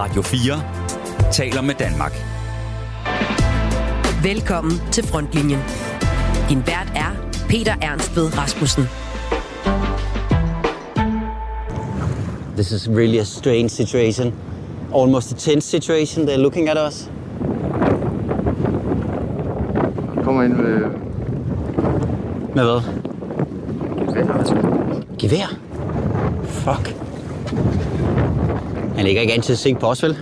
Radio 4 taler med Danmark. Velkommen til Frontlinjen. Din vært er Peter Ernst ved Rasmussen. This is really a strange situation. Almost a tense situation. They're looking at us. kommer ind med Med hvad? gevær. Gevær? Fuck. Han ligger ikke altid til på os, vel?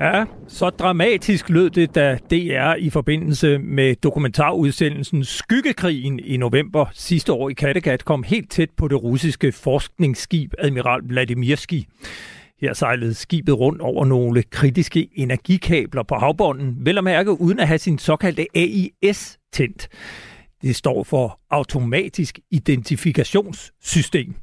Ja, så dramatisk lød det, da DR i forbindelse med dokumentarudsendelsen Skyggekrigen i november sidste år i Kattegat kom helt tæt på det russiske forskningsskib Admiral Vladimirski. Her sejlede skibet rundt over nogle kritiske energikabler på havbunden, vel at mærke uden at have sin såkaldte AIS tændt. Det står for automatisk identifikationssystem.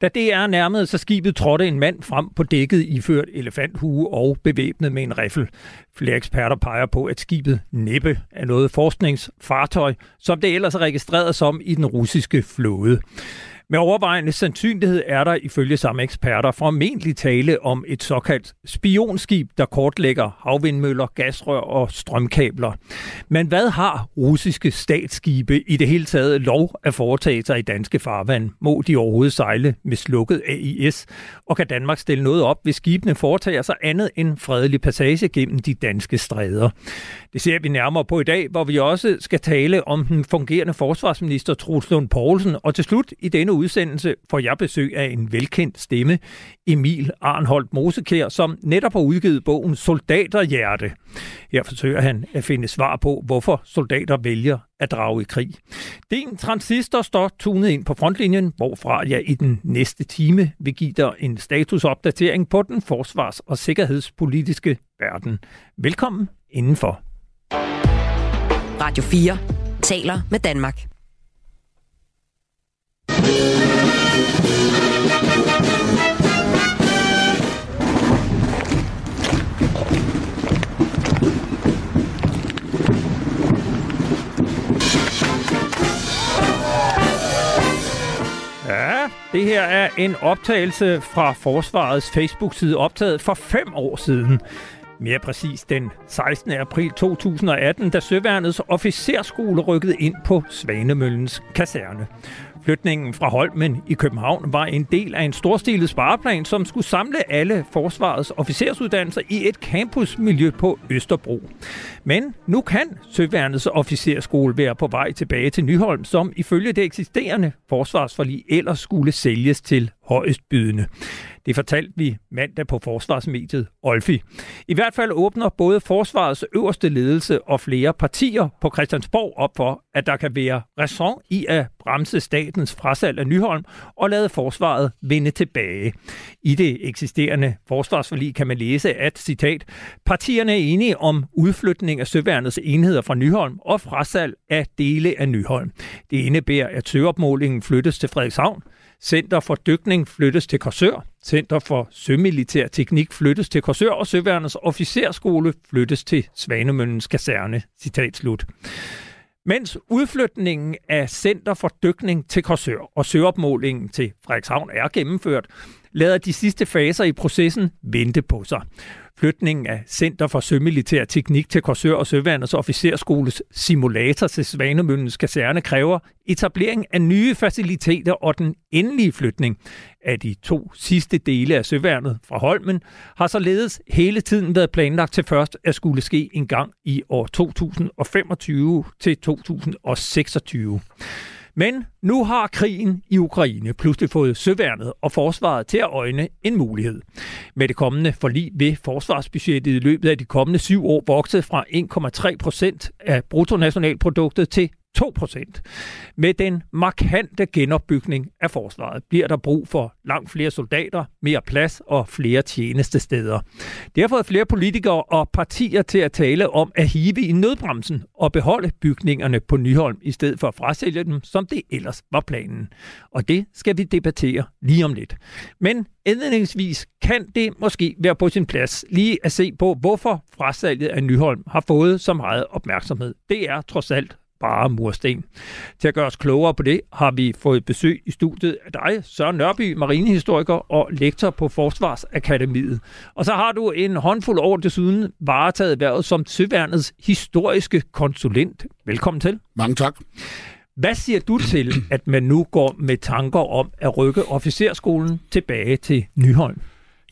Da DR nærmede sig skibet, trådte en mand frem på dækket iført elefanthue og bevæbnet med en riffel. Flere eksperter peger på, at skibet næppe er noget forskningsfartøj, som det ellers er registreret som i den russiske flåde. Med overvejende sandsynlighed er der ifølge samme eksperter formentlig tale om et såkaldt spionskib, der kortlægger havvindmøller, gasrør og strømkabler. Men hvad har russiske statsskibe i det hele taget lov at foretage sig i danske farvand? Må de overhovedet sejle med slukket AIS? Og kan Danmark stille noget op, hvis skibene foretager sig andet end fredelig passage gennem de danske stræder? Det ser vi nærmere på i dag, hvor vi også skal tale om den fungerende forsvarsminister Truls Lund Poulsen. Og til slut i denne udsendelse får jeg besøg af en velkendt stemme, Emil Arnholdt Mosekær, som netop har udgivet bogen Soldaterhjerte. Her forsøger han at finde svar på, hvorfor soldater vælger at drage i krig. Din transistor står tunet ind på frontlinjen, hvorfra jeg i den næste time vil give dig en statusopdatering på den forsvars- og sikkerhedspolitiske verden. Velkommen indenfor. Radio 4 taler med Danmark. Det her er en optagelse fra Forsvarets Facebook-side, optaget for fem år siden. Mere præcis den 16. april 2018, da Søværnets officerskole rykkede ind på Svanemøllens kaserne. Flytningen fra Holmen i København var en del af en storstilet spareplan, som skulle samle alle forsvarets officersuddannelser i et campusmiljø på Østerbro. Men nu kan Søværnets officerskole være på vej tilbage til Nyholm, som ifølge det eksisterende forsvarsforlig ellers skulle sælges til højestbydende. Det fortalte vi mandag på forsvarsmediet Olfi. I hvert fald åbner både forsvarets øverste ledelse og flere partier på Christiansborg op for, at der kan være ræson i at bremse statens frasalg af Nyholm og lade forsvaret vende tilbage. I det eksisterende forsvarsforlig kan man læse, at, citat, partierne er enige om udflytning af Søværnets enheder fra Nyholm og frasalg af dele af Nyholm. Det indebærer, at søopmålingen flyttes til Frederikshavn, Center for Dykning flyttes til Korsør, Center for Sømilitær Teknik flyttes til Korsør, og Søværnets Officerskole flyttes til Svanemøllens kaserne. Citat slut. Mens udflytningen af Center for Dykning til Korsør og søopmålingen til Frederikshavn er gennemført, lader de sidste faser i processen vente på sig. Flytningen af Center for Sømilitær Teknik til Korsør og Søværnets Officerskoles simulator til Svanemøllens kaserne kræver etablering af nye faciliteter og den endelige flytning af de to sidste dele af Søværnet fra Holmen har således hele tiden været planlagt til først at skulle ske en gang i år 2025 til 2026. Men nu har krigen i Ukraine pludselig fået søværnet og forsvaret til at øjne en mulighed. Med det kommende forlig vil forsvarsbudgettet i løbet af de kommende syv år vokse fra 1,3 procent af bruttonationalproduktet til 2 procent. Med den markante genopbygning af forsvaret bliver der brug for langt flere soldater, mere plads og flere tjenestesteder. Det har fået flere politikere og partier til at tale om at hive i nødbremsen og beholde bygningerne på Nyholm i stedet for at frasælge dem, som det ellers var planen. Og det skal vi debattere lige om lidt. Men indledningsvis kan det måske være på sin plads lige at se på, hvorfor frasalget af Nyholm har fået så meget opmærksomhed. Det er trods alt bare mursten. Til at gøre os klogere på det, har vi fået besøg i studiet af dig, Søren Nørby, marinehistoriker og lektor på Forsvarsakademiet. Og så har du en håndfuld år desuden varetaget været som Søværnets historiske konsulent. Velkommen til. Mange tak. Hvad siger du til, at man nu går med tanker om at rykke officerskolen tilbage til Nyholm?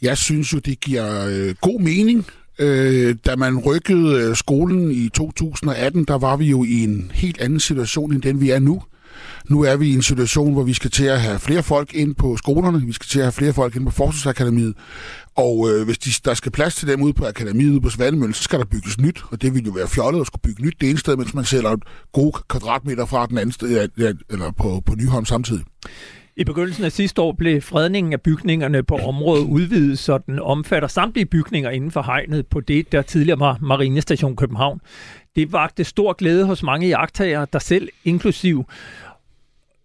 Jeg synes jo, det giver øh, god mening. Øh, da man rykkede øh, skolen i 2018, der var vi jo i en helt anden situation, end den vi er nu. Nu er vi i en situation, hvor vi skal til at have flere folk ind på skolerne, vi skal til at have flere folk ind på Forsvarsakademiet, og øh, hvis de, der skal plads til dem ude på akademiet ude på Svanemøllen, så skal der bygges nyt, og det vil jo være fjollet at skulle bygge nyt det ene sted, mens man sælger gode kvadratmeter fra den anden sted, eller på, på Nyholm samtidig. I begyndelsen af sidste år blev fredningen af bygningerne på området udvidet, så den omfatter samtlige bygninger inden for hegnet på det, der tidligere var Marinestation København. Det vagte stor glæde hos mange jagttagere, der selv inklusiv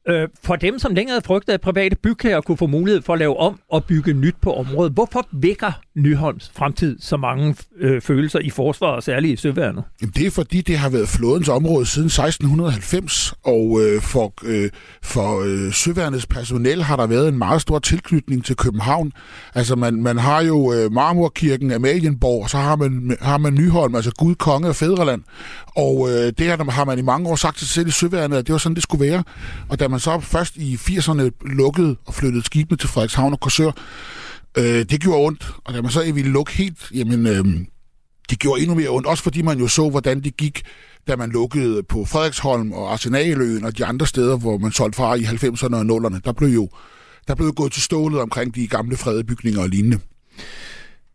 øh, for dem, som længere havde frygtet, at private bygherrer kunne få mulighed for at lave om og bygge nyt på området. Hvorfor vækker Nyholms fremtid så mange øh, følelser i forsvaret, særligt i Søværnet? Jamen, det er fordi, det har været flådens område siden 1690, og øh, for, øh, for øh, Søværnets personel har der været en meget stor tilknytning til København. Altså, man, man har jo øh, Marmorkirken, Amalienborg, og så har man, har man Nyholm, altså Gud, Konge og Fædreland. Og øh, det har, man i mange år sagt til sig selv i Søværnet, at det var sådan, det skulle være. Og da man så først i 80'erne lukkede og flyttede skibene til Frederikshavn og Korsør, øh, det gjorde ondt. Og da man så ville lukke helt, jamen, øh, det gjorde endnu mere ondt. Også fordi man jo så, hvordan det gik, da man lukkede på Frederiksholm og Arsenaløen og de andre steder, hvor man solgte fra i 90'erne og 0'erne. Der blev jo der blev gået til stålet omkring de gamle fredede bygninger og lignende.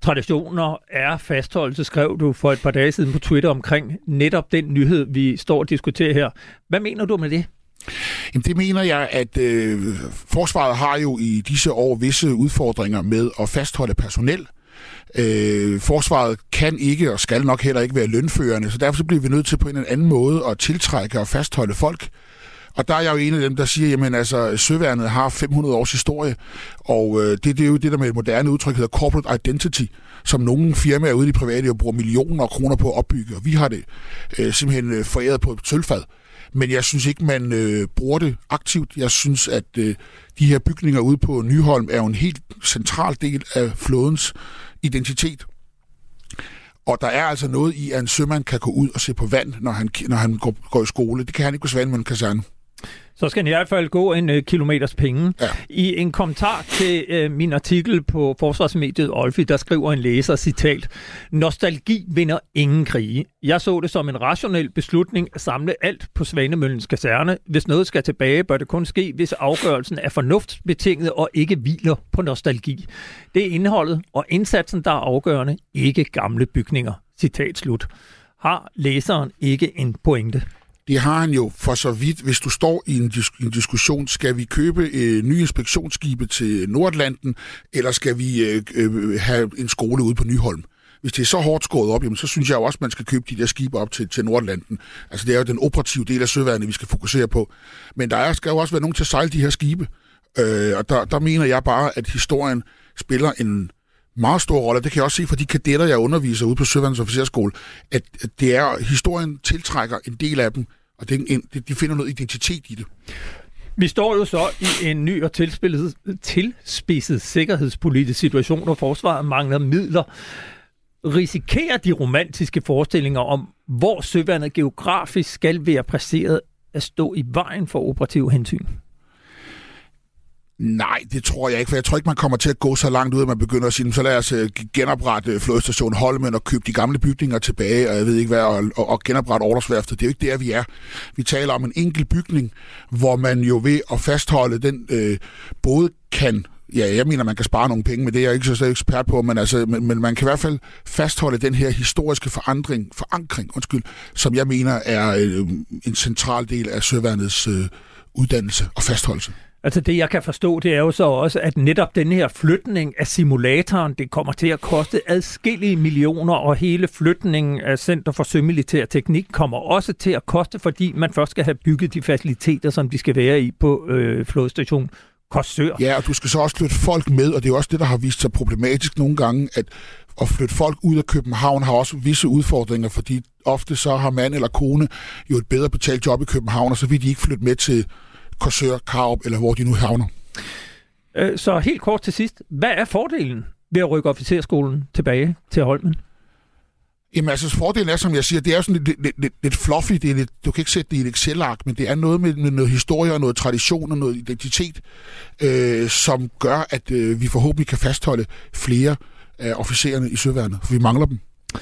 Traditioner er fastholdelse, skrev du for et par dage siden på Twitter omkring netop den nyhed, vi står og diskuterer her. Hvad mener du med det? Jamen, det mener jeg, at øh, forsvaret har jo i disse år visse udfordringer med at fastholde personel. Øh, forsvaret kan ikke og skal nok heller ikke være lønførende, så derfor så bliver vi nødt til på en eller anden måde at tiltrække og fastholde folk. Og der er jeg jo en af dem, der siger, jamen altså, Søværnet har 500 års historie, og øh, det, det er jo det, der med et moderne udtryk hedder corporate identity, som nogle firmaer ude i de private jo bruger millioner af kroner på at opbygge, og vi har det øh, simpelthen øh, foræret på et sølvfad. Men jeg synes ikke, man øh, bruger det aktivt. Jeg synes, at øh, de her bygninger ude på Nyholm er jo en helt central del af flådens identitet. Og der er altså noget i, at en sømand kan gå ud og se på vand, når han, når han går, går i skole. Det kan han ikke på Svanemøllen Kaserne så skal den i hvert fald gå en øh, kilometers penge. Ja. I en kommentar til øh, min artikel på Forsvarsmediet Olfi, der skriver en læser, citat, Nostalgi vinder ingen krige. Jeg så det som en rationel beslutning at samle alt på Svanemøllens kaserne. Hvis noget skal tilbage, bør det kun ske, hvis afgørelsen er fornuftsbetinget og ikke hviler på nostalgi. Det er indholdet og indsatsen, der er afgørende, ikke gamle bygninger. Citat slut. Har læseren ikke en pointe? Det har han jo for så vidt, hvis du står i en, dis- en diskussion, skal vi købe øh, nye inspektionsskibe til Nordatlanten, eller skal vi øh, øh, have en skole ude på Nyholm? Hvis det er så hårdt skåret op, jamen, så synes jeg jo også, at man skal købe de der skibe op til, til Nordlanden. Altså det er jo den operative del af søværnet, vi skal fokusere på. Men der er, skal jo også være nogen til at sejle de her skibe. Øh, og der, der mener jeg bare, at historien spiller en meget stor rolle. Det kan jeg også se fra de kadetter, jeg underviser ude på Søværnets Officerskole, at, at det er, historien tiltrækker en del af dem, og det en, de finder noget identitet i det. Vi står jo så i en ny og tilspidset, tilspidset sikkerhedspolitisk situation, hvor forsvaret mangler midler. Risikerer de romantiske forestillinger om, hvor søværnet geografisk skal være placeret, at stå i vejen for operative hensyn? Nej, det tror jeg ikke, for jeg tror ikke, man kommer til at gå så langt ud, at man begynder at sige, så lad os øh, genoprette øh, flodstation Holmen og købe de gamle bygninger tilbage, og jeg ved ikke hvad, og, og, og genoprette Ordersværftet. Det er jo ikke der, vi er. Vi taler om en enkelt bygning, hvor man jo ved at fastholde den øh, både kan Ja, jeg mener, man kan spare nogle penge, men det er jeg ikke så ekspert på, men, altså, men, men man kan i hvert fald fastholde den her historiske forandring, forankring, undskyld, som jeg mener er øh, en central del af søværnets øh, uddannelse og fastholdelse. Altså det, jeg kan forstå, det er jo så også, at netop den her flytning af simulatoren, det kommer til at koste adskillige millioner, og hele flytningen af Center for Sømilitær Teknik kommer også til at koste, fordi man først skal have bygget de faciliteter, som de skal være i på øh, flodstation Korsør. Ja, og du skal så også flytte folk med, og det er også det, der har vist sig problematisk nogle gange, at at flytte folk ud af København har også visse udfordringer, fordi ofte så har mand eller kone jo et bedre betalt job i København, og så vil de ikke flytte med til Korsør, Karup eller hvor de nu havner. Øh, så helt kort til sidst. Hvad er fordelen ved at rykke officerskolen tilbage til Holmen? Jamen altså, fordelen er, som jeg siger, det er sådan lidt, lidt, lidt, lidt fluffy. Det er lidt, du kan ikke sætte det i et Excel-ark, men det er noget med, med noget historie og noget tradition og noget identitet, øh, som gør, at øh, vi forhåbentlig kan fastholde flere af officererne i Søværnet, for vi mangler dem. Jeg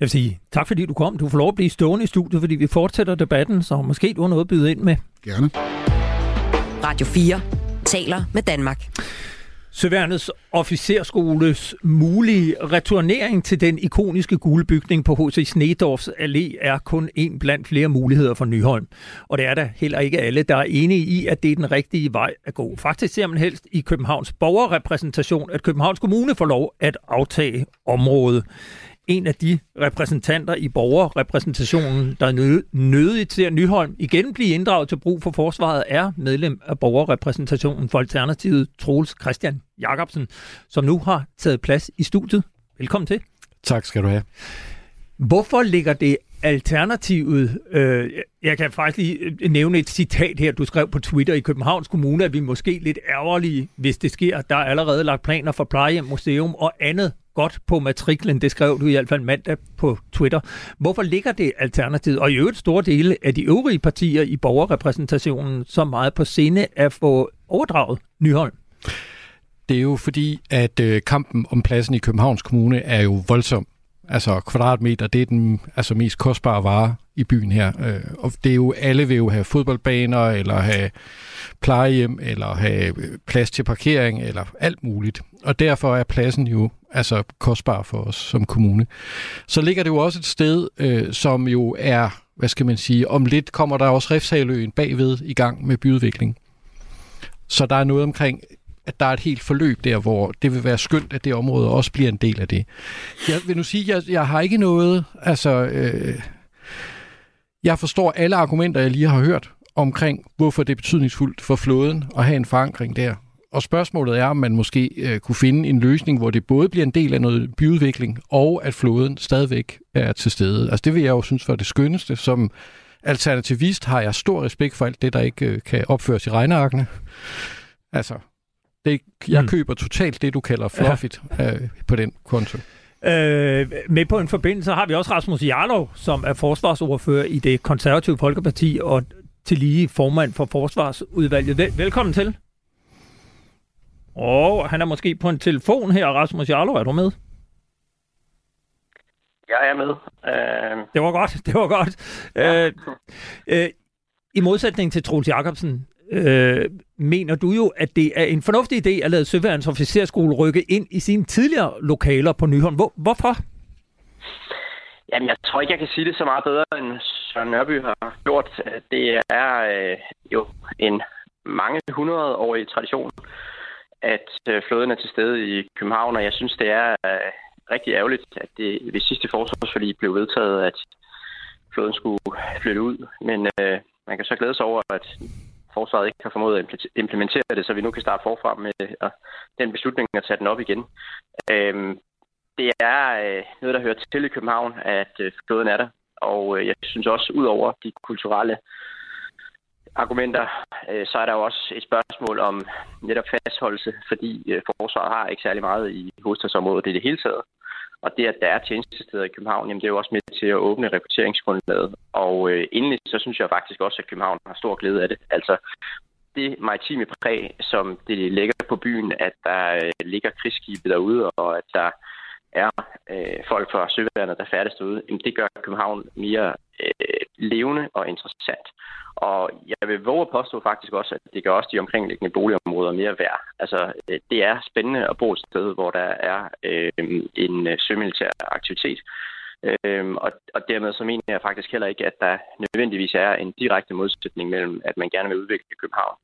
vil sige tak, fordi du kom. Du får lov at blive stående i studiet, fordi vi fortsætter debatten, så måske du har noget at byde ind med. Gerne. Radio 4 taler med Danmark. Søværnets officerskoles mulige returnering til den ikoniske gule bygning på H.C. Snedorfs Allé er kun en blandt flere muligheder for Nyholm. Og det er der heller ikke alle, der er enige i, at det er den rigtige vej at gå. Faktisk ser man helst i Københavns borgerrepræsentation, at Københavns Kommune får lov at aftage området en af de repræsentanter i borgerrepræsentationen, der er nødigt til at Nyholm igen blive inddraget til brug for forsvaret, er medlem af borgerrepræsentationen for Alternativet, Troels Christian Jacobsen, som nu har taget plads i studiet. Velkommen til. Tak skal du have. Hvorfor ligger det Alternativet, øh, jeg kan faktisk lige nævne et citat her, du skrev på Twitter i Københavns Kommune, at vi måske lidt ærgerlige, hvis det sker. Der er allerede lagt planer for plejehjem, museum og andet godt på matriklen. Det skrev du i hvert fald mandag på Twitter. Hvorfor ligger det alternativet, og i øvrigt store dele af de øvrige partier i borgerrepræsentationen, så meget på sinde at få overdraget Nyholm? Det er jo fordi, at øh, kampen om pladsen i Københavns Kommune er jo voldsom. Altså kvadratmeter, det er den altså, mest kostbare vare i byen her. Øh, og det er jo, alle vil jo have fodboldbaner, eller have plejehjem, eller have øh, plads til parkering, eller alt muligt. Og derfor er pladsen jo altså kostbar for os som kommune. Så ligger det jo også et sted, øh, som jo er, hvad skal man sige, om lidt kommer der også Refshaløen bagved i gang med byudvikling. Så der er noget omkring at der er et helt forløb der, hvor det vil være skønt, at det område også bliver en del af det. Jeg vil nu sige, jeg, jeg har ikke noget, altså, øh, jeg forstår alle argumenter, jeg lige har hørt omkring, hvorfor det er betydningsfuldt for flåden at have en forankring der. Og spørgsmålet er, om man måske øh, kunne finde en løsning, hvor det både bliver en del af noget byudvikling, og at flåden stadigvæk er til stede. Altså det vil jeg jo synes var det skønneste. Som alternativist har jeg stor respekt for alt det, der ikke øh, kan opføres i regnearkene. Altså, det, jeg mm. køber totalt det, du kalder fluffigt ja. øh, på den konto. Øh, med på en forbindelse har vi også Rasmus Jarlov, som er forsvarsordfører i det konservative Folkeparti og til lige formand for Forsvarsudvalget. Vel- velkommen til. Og han er måske på en telefon her. Rasmus Jarlov, er du med? Jeg er med. Uh... Det var godt, det var godt. Ja. Uh, uh, I modsætning til Troels Jacobsen, uh, mener du jo, at det er en fornuftig idé at lade Søværens officerskole rykke ind i sine tidligere lokaler på Nyholm. Hvor, hvorfor? Jamen, jeg tror ikke, jeg kan sige det så meget bedre, end Søren Nørby har gjort. Det er øh, jo en mange hundredårig tradition at øh, flåden er til stede i København, og jeg synes, det er øh, rigtig ærgerligt, at det ved sidste forsvarsforlig blev vedtaget, at flåden skulle flytte ud. Men øh, man kan så glæde sig over, at forsvaret ikke har formået at implementere det, så vi nu kan starte forfra med øh, den beslutning at tage den op igen. Øhm, det er øh, noget, der hører til i København, at øh, flåden er der. Og øh, jeg synes også, ud over de kulturelle argumenter, øh, så er der jo også et spørgsmål om netop fastholdelse, fordi øh, forsvaret har ikke særlig meget i hovedstadsområdet i det hele taget. Og det, at der er tjenestesteder i København, jamen det er jo også med til at åbne rekrutteringsgrundlaget. Og øh, endelig så synes jeg faktisk også, at København har stor glæde af det. Altså det maritime præg, som det ligger på byen, at der øh, ligger krigsskibe derude, og at der er øh, folk fra søværnet, der færdes derude, jamen det gør København mere øh, levende og interessant. Og jeg vil våge at påstå faktisk også, at det gør også de omkringliggende boligområder mere værd. Altså, øh, det er spændende at bo et sted, hvor der er øh, en øh, sømilitær aktivitet. Øhm, og, og dermed så mener jeg faktisk heller ikke, at der nødvendigvis er en direkte modsætning mellem, at man gerne vil udvikle København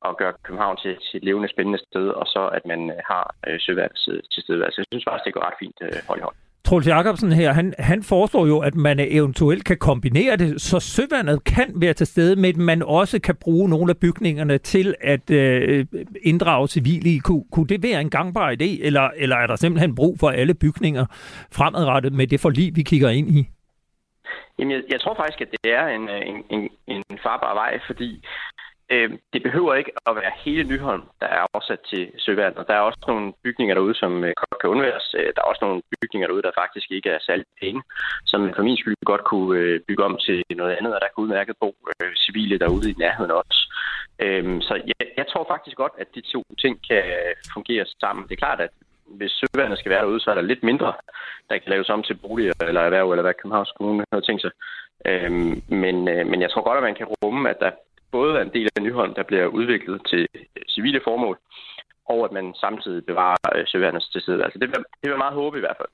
og gøre København til, et levende, spændende sted, og så at man øh, har øh, søværelse til stede. Altså, jeg synes faktisk, det går ret fint øh, hold i hold. Troels Jacobsen her, han, han foreslår jo, at man eventuelt kan kombinere det, så søvandet kan være til stede, men man også kan bruge nogle af bygningerne til at øh, inddrage civile i. Kunne, kunne det være en gangbar idé, eller, eller er der simpelthen brug for alle bygninger fremadrettet med det forlig, vi kigger ind i? Jamen, jeg, jeg tror faktisk, at det er en, øh, en, en, en farbar vej, fordi øh, det behøver ikke at være hele Nyholm, der er afsat til søvandet. Der er også nogle bygninger derude, som øh, godt kan undværes. Øh, der er også nogle bygninger derude, der faktisk ikke er særlig penge, som for min skyld godt kunne øh, bygge om til noget andet, og der kunne udmærket bo civile derude i nærheden også. Øh, så jeg, jeg tror faktisk godt, at de to ting kan fungere sammen. Det er klart, at hvis søvandet skal være derude, så er der lidt mindre, der kan laves om til boliger eller erhverv, eller hvad Københavns Kommune har tænkt sig. Øhm, men, øh, men jeg tror godt, at man kan rumme, at der både er en del af Nyholm, der bliver udviklet til civile formål, og at man samtidig bevarer øh, søværnets tilstedeværelse. Altså, det vil, det vil meget håbe i hvert fald.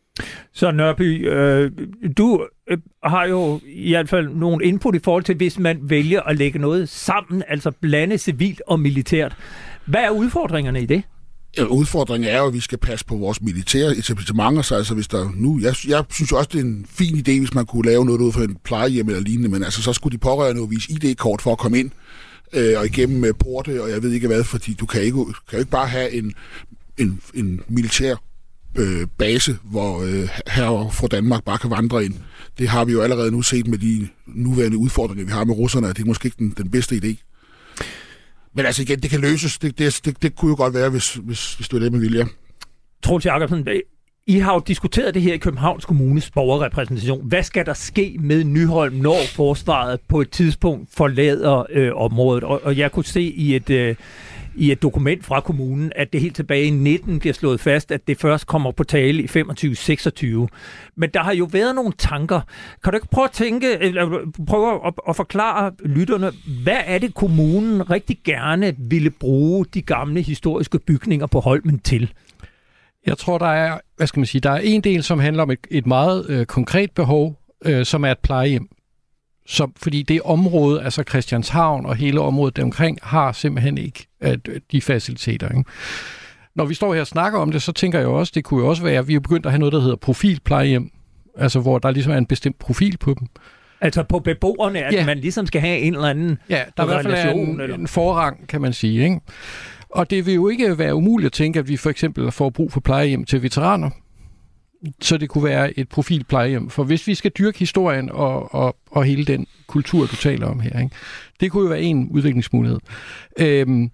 Så Nørby, øh, du øh, har jo i hvert fald nogle input i forhold til, hvis man vælger at lægge noget sammen, altså blande civilt og militært. Hvad er udfordringerne i det? Udfordringen er jo, at vi skal passe på vores militære etablissementer, så altså hvis der nu, jeg, jeg synes også, det er en fin idé, hvis man kunne lave noget ud for en plejehjem eller lignende, men altså så skulle de pårørende jo vise ID-kort for at komme ind, øh, og igennem øh, porte, og jeg ved ikke hvad, fordi du kan ikke, kan ikke bare have en, en, en militær øh, base, hvor øh, her fra Danmark bare kan vandre ind. Det har vi jo allerede nu set med de nuværende udfordringer, vi har med russerne, og det er måske ikke den, den bedste idé. Men altså igen, det kan løses. Det, det, det, det kunne jo godt være, hvis, hvis, hvis du er det, med vilje. Troels Jacobsen, øh, I har jo diskuteret det her i Københavns Kommunes borgerrepræsentation. Hvad skal der ske med Nyholm, når forsvaret på et tidspunkt forlader øh, området? Og, og jeg kunne se i et, øh, i et dokument fra kommunen, at det helt tilbage i 19 bliver slået fast, at det først kommer på tale i 25-26. Men der har jo været nogle tanker. Kan du ikke prøve at tænke, eller prøve at, at forklare lytterne, hvad er det kommunen rigtig gerne ville bruge de gamle historiske bygninger på Holmen til? Jeg tror, der er, hvad skal man sige, der er en del, som handler om et, et meget øh, konkret behov, øh, som er et plejehjem. Så, fordi det område, altså Christianshavn og hele området deromkring, har simpelthen ikke at, de faciliteter. Ikke? Når vi står her og snakker om det, så tænker jeg også, det kunne jo også være, at vi er begyndt at have noget, der hedder profilplejehjem, altså hvor der ligesom er en bestemt profil på dem. Altså på beboerne, at ja. man ligesom skal have en eller anden Ja, der er i hvert fald en, eller? en forrang, kan man sige. Ikke? Og det vil jo ikke være umuligt at tænke, at vi for eksempel får brug for plejehjem til veteraner, så det kunne være et profilplejehjem. For hvis vi skal dyrke historien og, og, og hele den kultur, du taler om her, ikke? det kunne jo være en udviklingsmulighed. Øhm,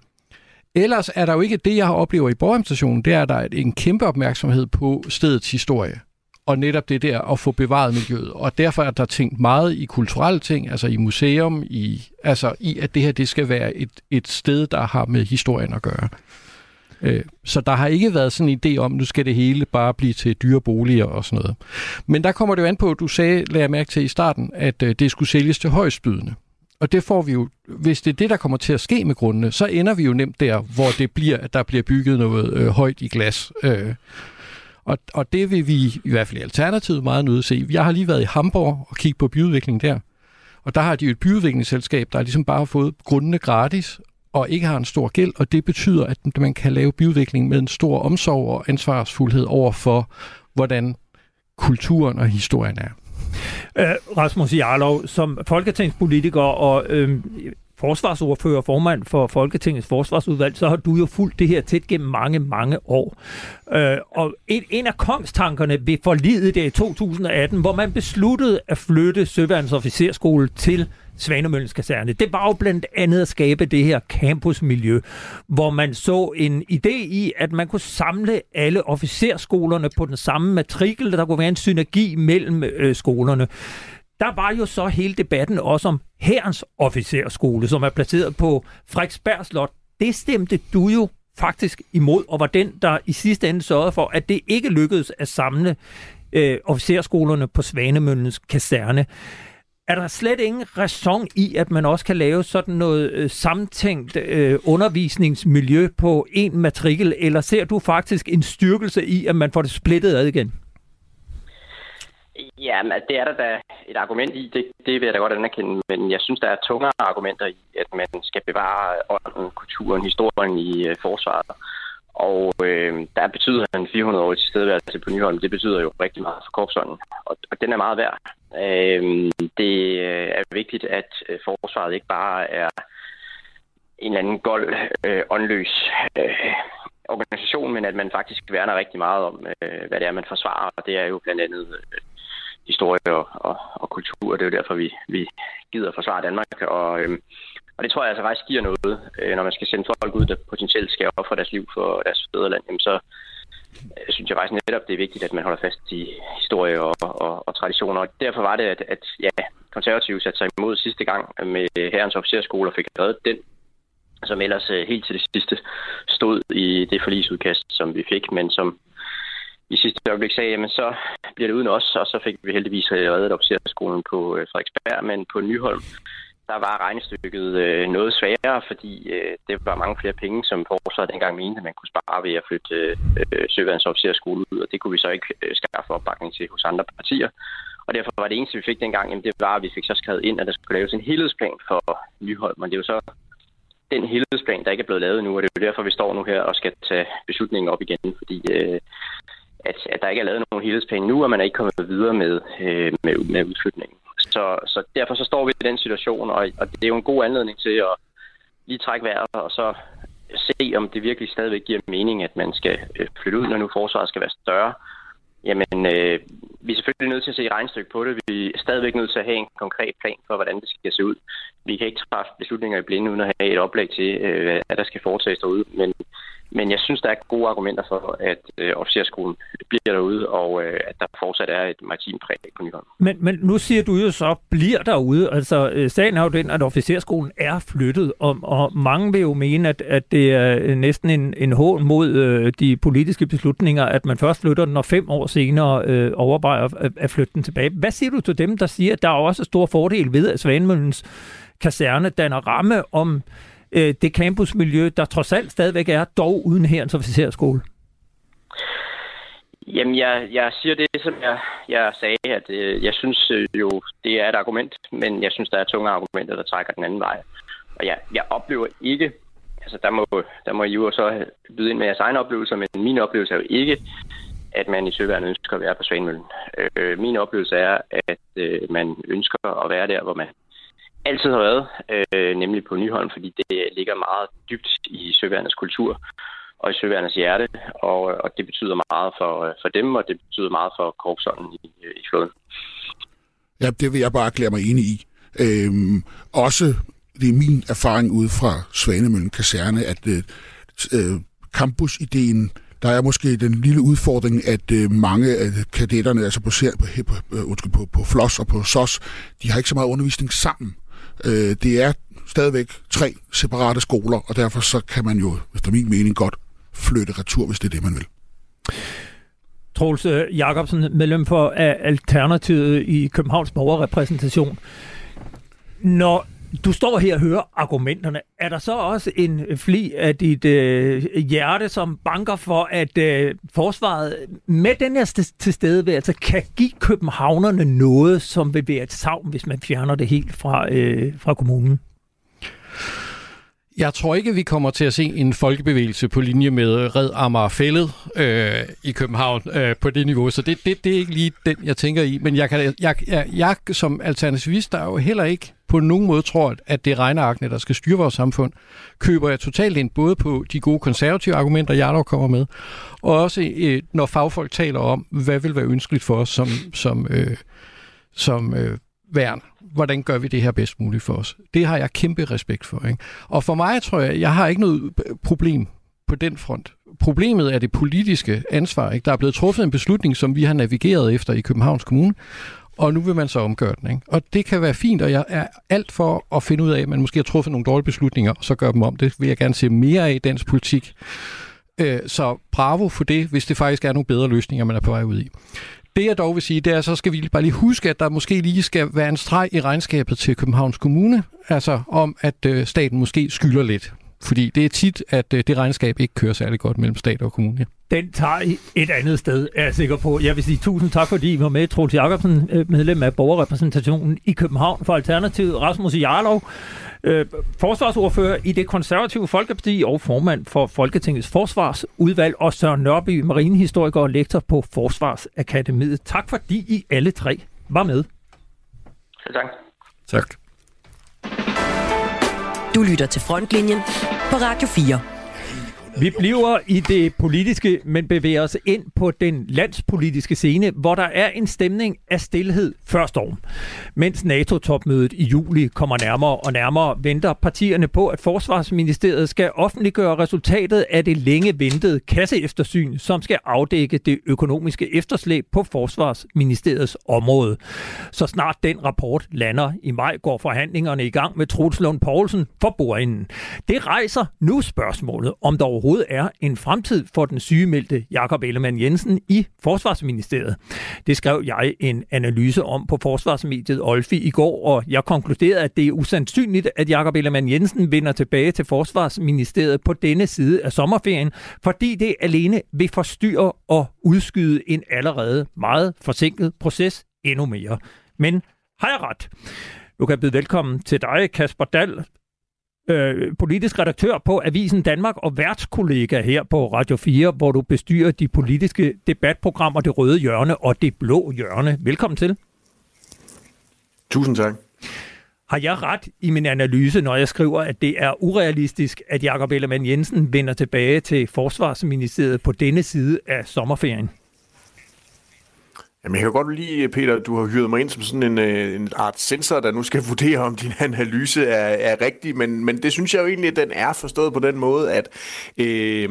ellers er der jo ikke det, jeg har oplevet i Borgheim det er, at der er en kæmpe opmærksomhed på stedets historie. Og netop det der at få bevaret miljøet. Og derfor er der tænkt meget i kulturelle ting, altså i museum, i, altså i at det her det skal være et, et sted, der har med historien at gøre. Øh, så der har ikke været sådan en idé om, nu skal det hele bare blive til dyre boliger og sådan noget. Men der kommer det jo an på, at du sagde, lad jeg mærke til i starten, at øh, det skulle sælges til højstbydende. Og det får vi jo, hvis det er det, der kommer til at ske med grundene, så ender vi jo nemt der, hvor det bliver, at der bliver bygget noget øh, højt i glas. Øh, og, og det vil vi i hvert fald i Alternativet meget nødt se. Jeg har lige været i Hamburg og kigget på byudvikling der. Og der har de jo et byudviklingsselskab, der ligesom bare har fået grundene gratis, og ikke har en stor gæld, og det betyder, at man kan lave byudvikling med en stor omsorg og ansvarsfuldhed over for, hvordan kulturen og historien er. Øh, Rasmus Jarlov, som folketingspolitiker og øh, forsvarsordfører og formand for Folketingets forsvarsudvalg, så har du jo fulgt det her tæt gennem mange, mange år. Øh, og en, en af kongstankerne ved forlidet der i 2018, hvor man besluttede at flytte Søværnsofficerskole til Svanemøllens kaserne. Det var jo blandt andet at skabe det her campusmiljø, hvor man så en idé i, at man kunne samle alle officerskolerne på den samme matrikel, der kunne være en synergi mellem øh, skolerne. Der var jo så hele debatten også om Herrens officerskole, som er placeret på Frederiksberg Slot. Det stemte du jo faktisk imod, og var den, der i sidste ende sørgede for, at det ikke lykkedes at samle øh, officerskolerne på Svanemøllens kaserne. Er der slet ingen raison i, at man også kan lave sådan noget øh, samtænkt øh, undervisningsmiljø på en matrikel, eller ser du faktisk en styrkelse i, at man får det splittet ad igen? Ja, men det er der da et argument i, det, det vil jeg da godt anerkende, men jeg synes, der er tungere argumenter i, at man skal bevare ånden, kulturen, historien i øh, forsvaret. Og øh, der betyder en 400-årig tilstedeværelse på Nyholm, det betyder jo rigtig meget for korpsånden, og, og den er meget værd. Øh, det øh, er vigtigt, at øh, forsvaret ikke bare er en eller anden gold, øh, åndløs øh, organisation, men at man faktisk værner rigtig meget om, øh, hvad det er, man forsvarer. Og det er jo blandt andet øh, historie og, og, og kultur. Det er jo derfor, vi, vi gider forsvare Danmark. Og, øh, og det tror jeg altså faktisk giver noget, øh, når man skal sende folk ud, der potentielt skal ofre deres liv for deres fædreland. Jamen så øh, synes jeg faktisk netop, det er vigtigt, at man holder fast i historie og, og, og traditioner. Og derfor var det, at, at ja, konservative satte sig imod sidste gang med herrens officerskole og fik reddet den som ellers øh, helt til det sidste stod i det forlisudkast, som vi fik, men som i sidste øjeblik sagde, jamen så bliver det uden os, og så fik vi heldigvis øh, reddet officerskolen på øh, Frederiksberg, men på Nyholm, der var regnestykket øh, noget sværere, fordi øh, det var mange flere penge, som forsvaret dengang mente, man kunne spare ved at flytte øh, øh søværendsofficerskolen ud, og det kunne vi så ikke øh, skaffe opbakning til hos andre partier. Og derfor var det eneste, vi fik dengang, jamen det var, at vi fik så skrevet ind, at der skulle laves en helhedsplan for Nyholm, men det er jo så den helhedsplan, der ikke er blevet lavet nu, og det er jo derfor, vi står nu her og skal tage beslutningen op igen, fordi øh, at, at der ikke er lavet nogen helhedsplan nu, og man er ikke kommet videre med, øh, med, med udflytningen. Så, så derfor så står vi i den situation, og, og det er jo en god anledning til at lige trække vejret, og så se, om det virkelig stadigvæk giver mening, at man skal øh, flytte ud, når nu forsvaret skal være større. Jamen, øh, vi er selvfølgelig nødt til at se regnstykke på det. Vi er stadigvæk nødt til at have en konkret plan for, hvordan det skal se ud. Vi kan ikke træffe beslutninger i blinde, uden at have et oplæg til, øh, hvad der skal foretages derude. Men, men jeg synes, der er gode argumenter for, at øh, officerskolen bliver derude, og øh, at der fortsat er et maritimt præg på Nyholm. Men, men nu siger du jo så, bliver derude. Altså, øh, sagen er jo den, at officerskolen er flyttet, og, og mange vil jo mene, at, at det er øh, næsten en, en hån mod øh, de politiske beslutninger, at man først flytter den, og fem år senere øh, overvejer at, at flytte den tilbage. Hvad siger du til dem, der siger, at der er også stor fordel ved, at Svanemøllens kaserne danner ramme om øh, det campusmiljø, der trods alt stadigvæk er, dog uden herrens officerskole? Jamen, jeg, jeg siger det, som jeg, jeg sagde, at øh, jeg synes øh, jo, det er et argument, men jeg synes, der er tunge argumenter, der trækker den anden vej. Og jeg, jeg oplever ikke, altså der må, der må I jo så byde ind med jeres egen oplevelser, men min oplevelse er jo ikke, at man i Søværnet ønsker at være på Svanemøllen. Øh, øh min oplevelse er, at øh, man ønsker at være der, hvor man altid har været, øh, nemlig på Nyholm, fordi det ligger meget dybt i Søværnets kultur og i Søværnets hjerte, og, og det betyder meget for, for dem, og det betyder meget for korpsånden i, i floden. Ja, det vil jeg bare erklære mig enig i. Øhm, også det er min erfaring ude fra Svanemøllen Kaserne, at øh, øh campusideen der er måske den lille udfordring, at øh, mange af kadetterne, altså på, på, på, på, på FLOS og på SOS, de har ikke så meget undervisning sammen. Øh, det er stadigvæk tre separate skoler, og derfor så kan man jo, efter min mening, godt flytte retur, hvis det er det, man vil. Troels øh, Jacobsen, medlem for Alternativet i Københavns borgerrepræsentation. Når du står her og hører argumenterne. Er der så også en fli af dit øh, hjerte, som banker for, at øh, forsvaret med den her tilstedeværelse kan give københavnerne noget, som vil være et savn, hvis man fjerner det helt fra, øh, fra kommunen? Jeg tror ikke, vi kommer til at se en folkebevægelse på linje med Red Amager Fællet øh, i København øh, på det niveau, så det, det, det er ikke lige den, jeg tænker i. Men jeg, kan, jeg, jeg, jeg som alternativist, der er jo heller ikke på nogen måde tror, at det er regnearkene, der skal styre vores samfund, køber jeg totalt ind både på de gode konservative argumenter, jeg dog kommer med, og også øh, når fagfolk taler om, hvad vil være ønskeligt for os som, som, øh, som øh, værn. Hvordan gør vi det her bedst muligt for os? Det har jeg kæmpe respekt for. Ikke? Og for mig tror jeg, jeg har ikke noget problem på den front. Problemet er det politiske ansvar. Ikke? Der er blevet truffet en beslutning, som vi har navigeret efter i Københavns Kommune, og nu vil man så omgøre den. Ikke? Og det kan være fint, og jeg er alt for at finde ud af, at man måske har truffet nogle dårlige beslutninger, og så gør dem om. Det vil jeg gerne se mere af i dansk politik. Øh, så bravo for det, hvis det faktisk er nogle bedre løsninger, man er på vej ud i. Det jeg dog vil sige, det er, så skal vi bare lige huske, at der måske lige skal være en streg i regnskabet til Københavns Kommune, altså om, at øh, staten måske skylder lidt. Fordi det er tit, at øh, det regnskab ikke kører særlig godt mellem stat og kommune. Den tager I et andet sted, er jeg sikker på. Jeg vil sige tusind tak, fordi I var med. Troels Jacobsen, øh, medlem af borgerrepræsentationen i København for Alternativet. Rasmus Jarlov, øh, forsvarsordfører i det konservative Folkeparti og formand for Folketingets forsvarsudvalg, og Søren Nørby, marinehistoriker og lektor på Forsvarsakademiet. Tak fordi I alle tre var med. tak. Tak. Du lytter til Frontlinjen på Radio 4. Vi bliver i det politiske, men bevæger os ind på den landspolitiske scene, hvor der er en stemning af stillhed før storm. Mens NATO-topmødet i juli kommer nærmere og nærmere, venter partierne på, at Forsvarsministeriet skal offentliggøre resultatet af det længe ventede kasseeftersyn, som skal afdække det økonomiske efterslæb på Forsvarsministeriets område. Så snart den rapport lander i maj, går forhandlingerne i gang med Truls Lund Poulsen for bordenden. Det rejser nu spørgsmålet, om der overhovedet er en fremtid for den sygemeldte Jakob Ellemann Jensen i Forsvarsministeriet. Det skrev jeg en analyse om på Forsvarsmediet Olfi i går, og jeg konkluderede, at det er usandsynligt, at Jakob Ellemann Jensen vender tilbage til Forsvarsministeriet på denne side af sommerferien, fordi det alene vil forstyrre og udskyde en allerede meget forsinket proces endnu mere. Men har jeg ret? Nu kan jeg byde velkommen til dig, Kasper Dahl, øh, politisk redaktør på Avisen Danmark og værtskollega her på Radio 4, hvor du bestyrer de politiske debatprogrammer Det Røde Hjørne og Det Blå Hjørne. Velkommen til. Tusind tak. Har jeg ret i min analyse, når jeg skriver, at det er urealistisk, at Jakob Ellemann Jensen vender tilbage til Forsvarsministeriet på denne side af sommerferien? Jamen, jeg kan godt lide, Peter, du har hyret mig ind som sådan en, øh, en art sensor, der nu skal vurdere, om din analyse er, er rigtig, men, men det synes jeg jo egentlig, at den er forstået på den måde, at øh,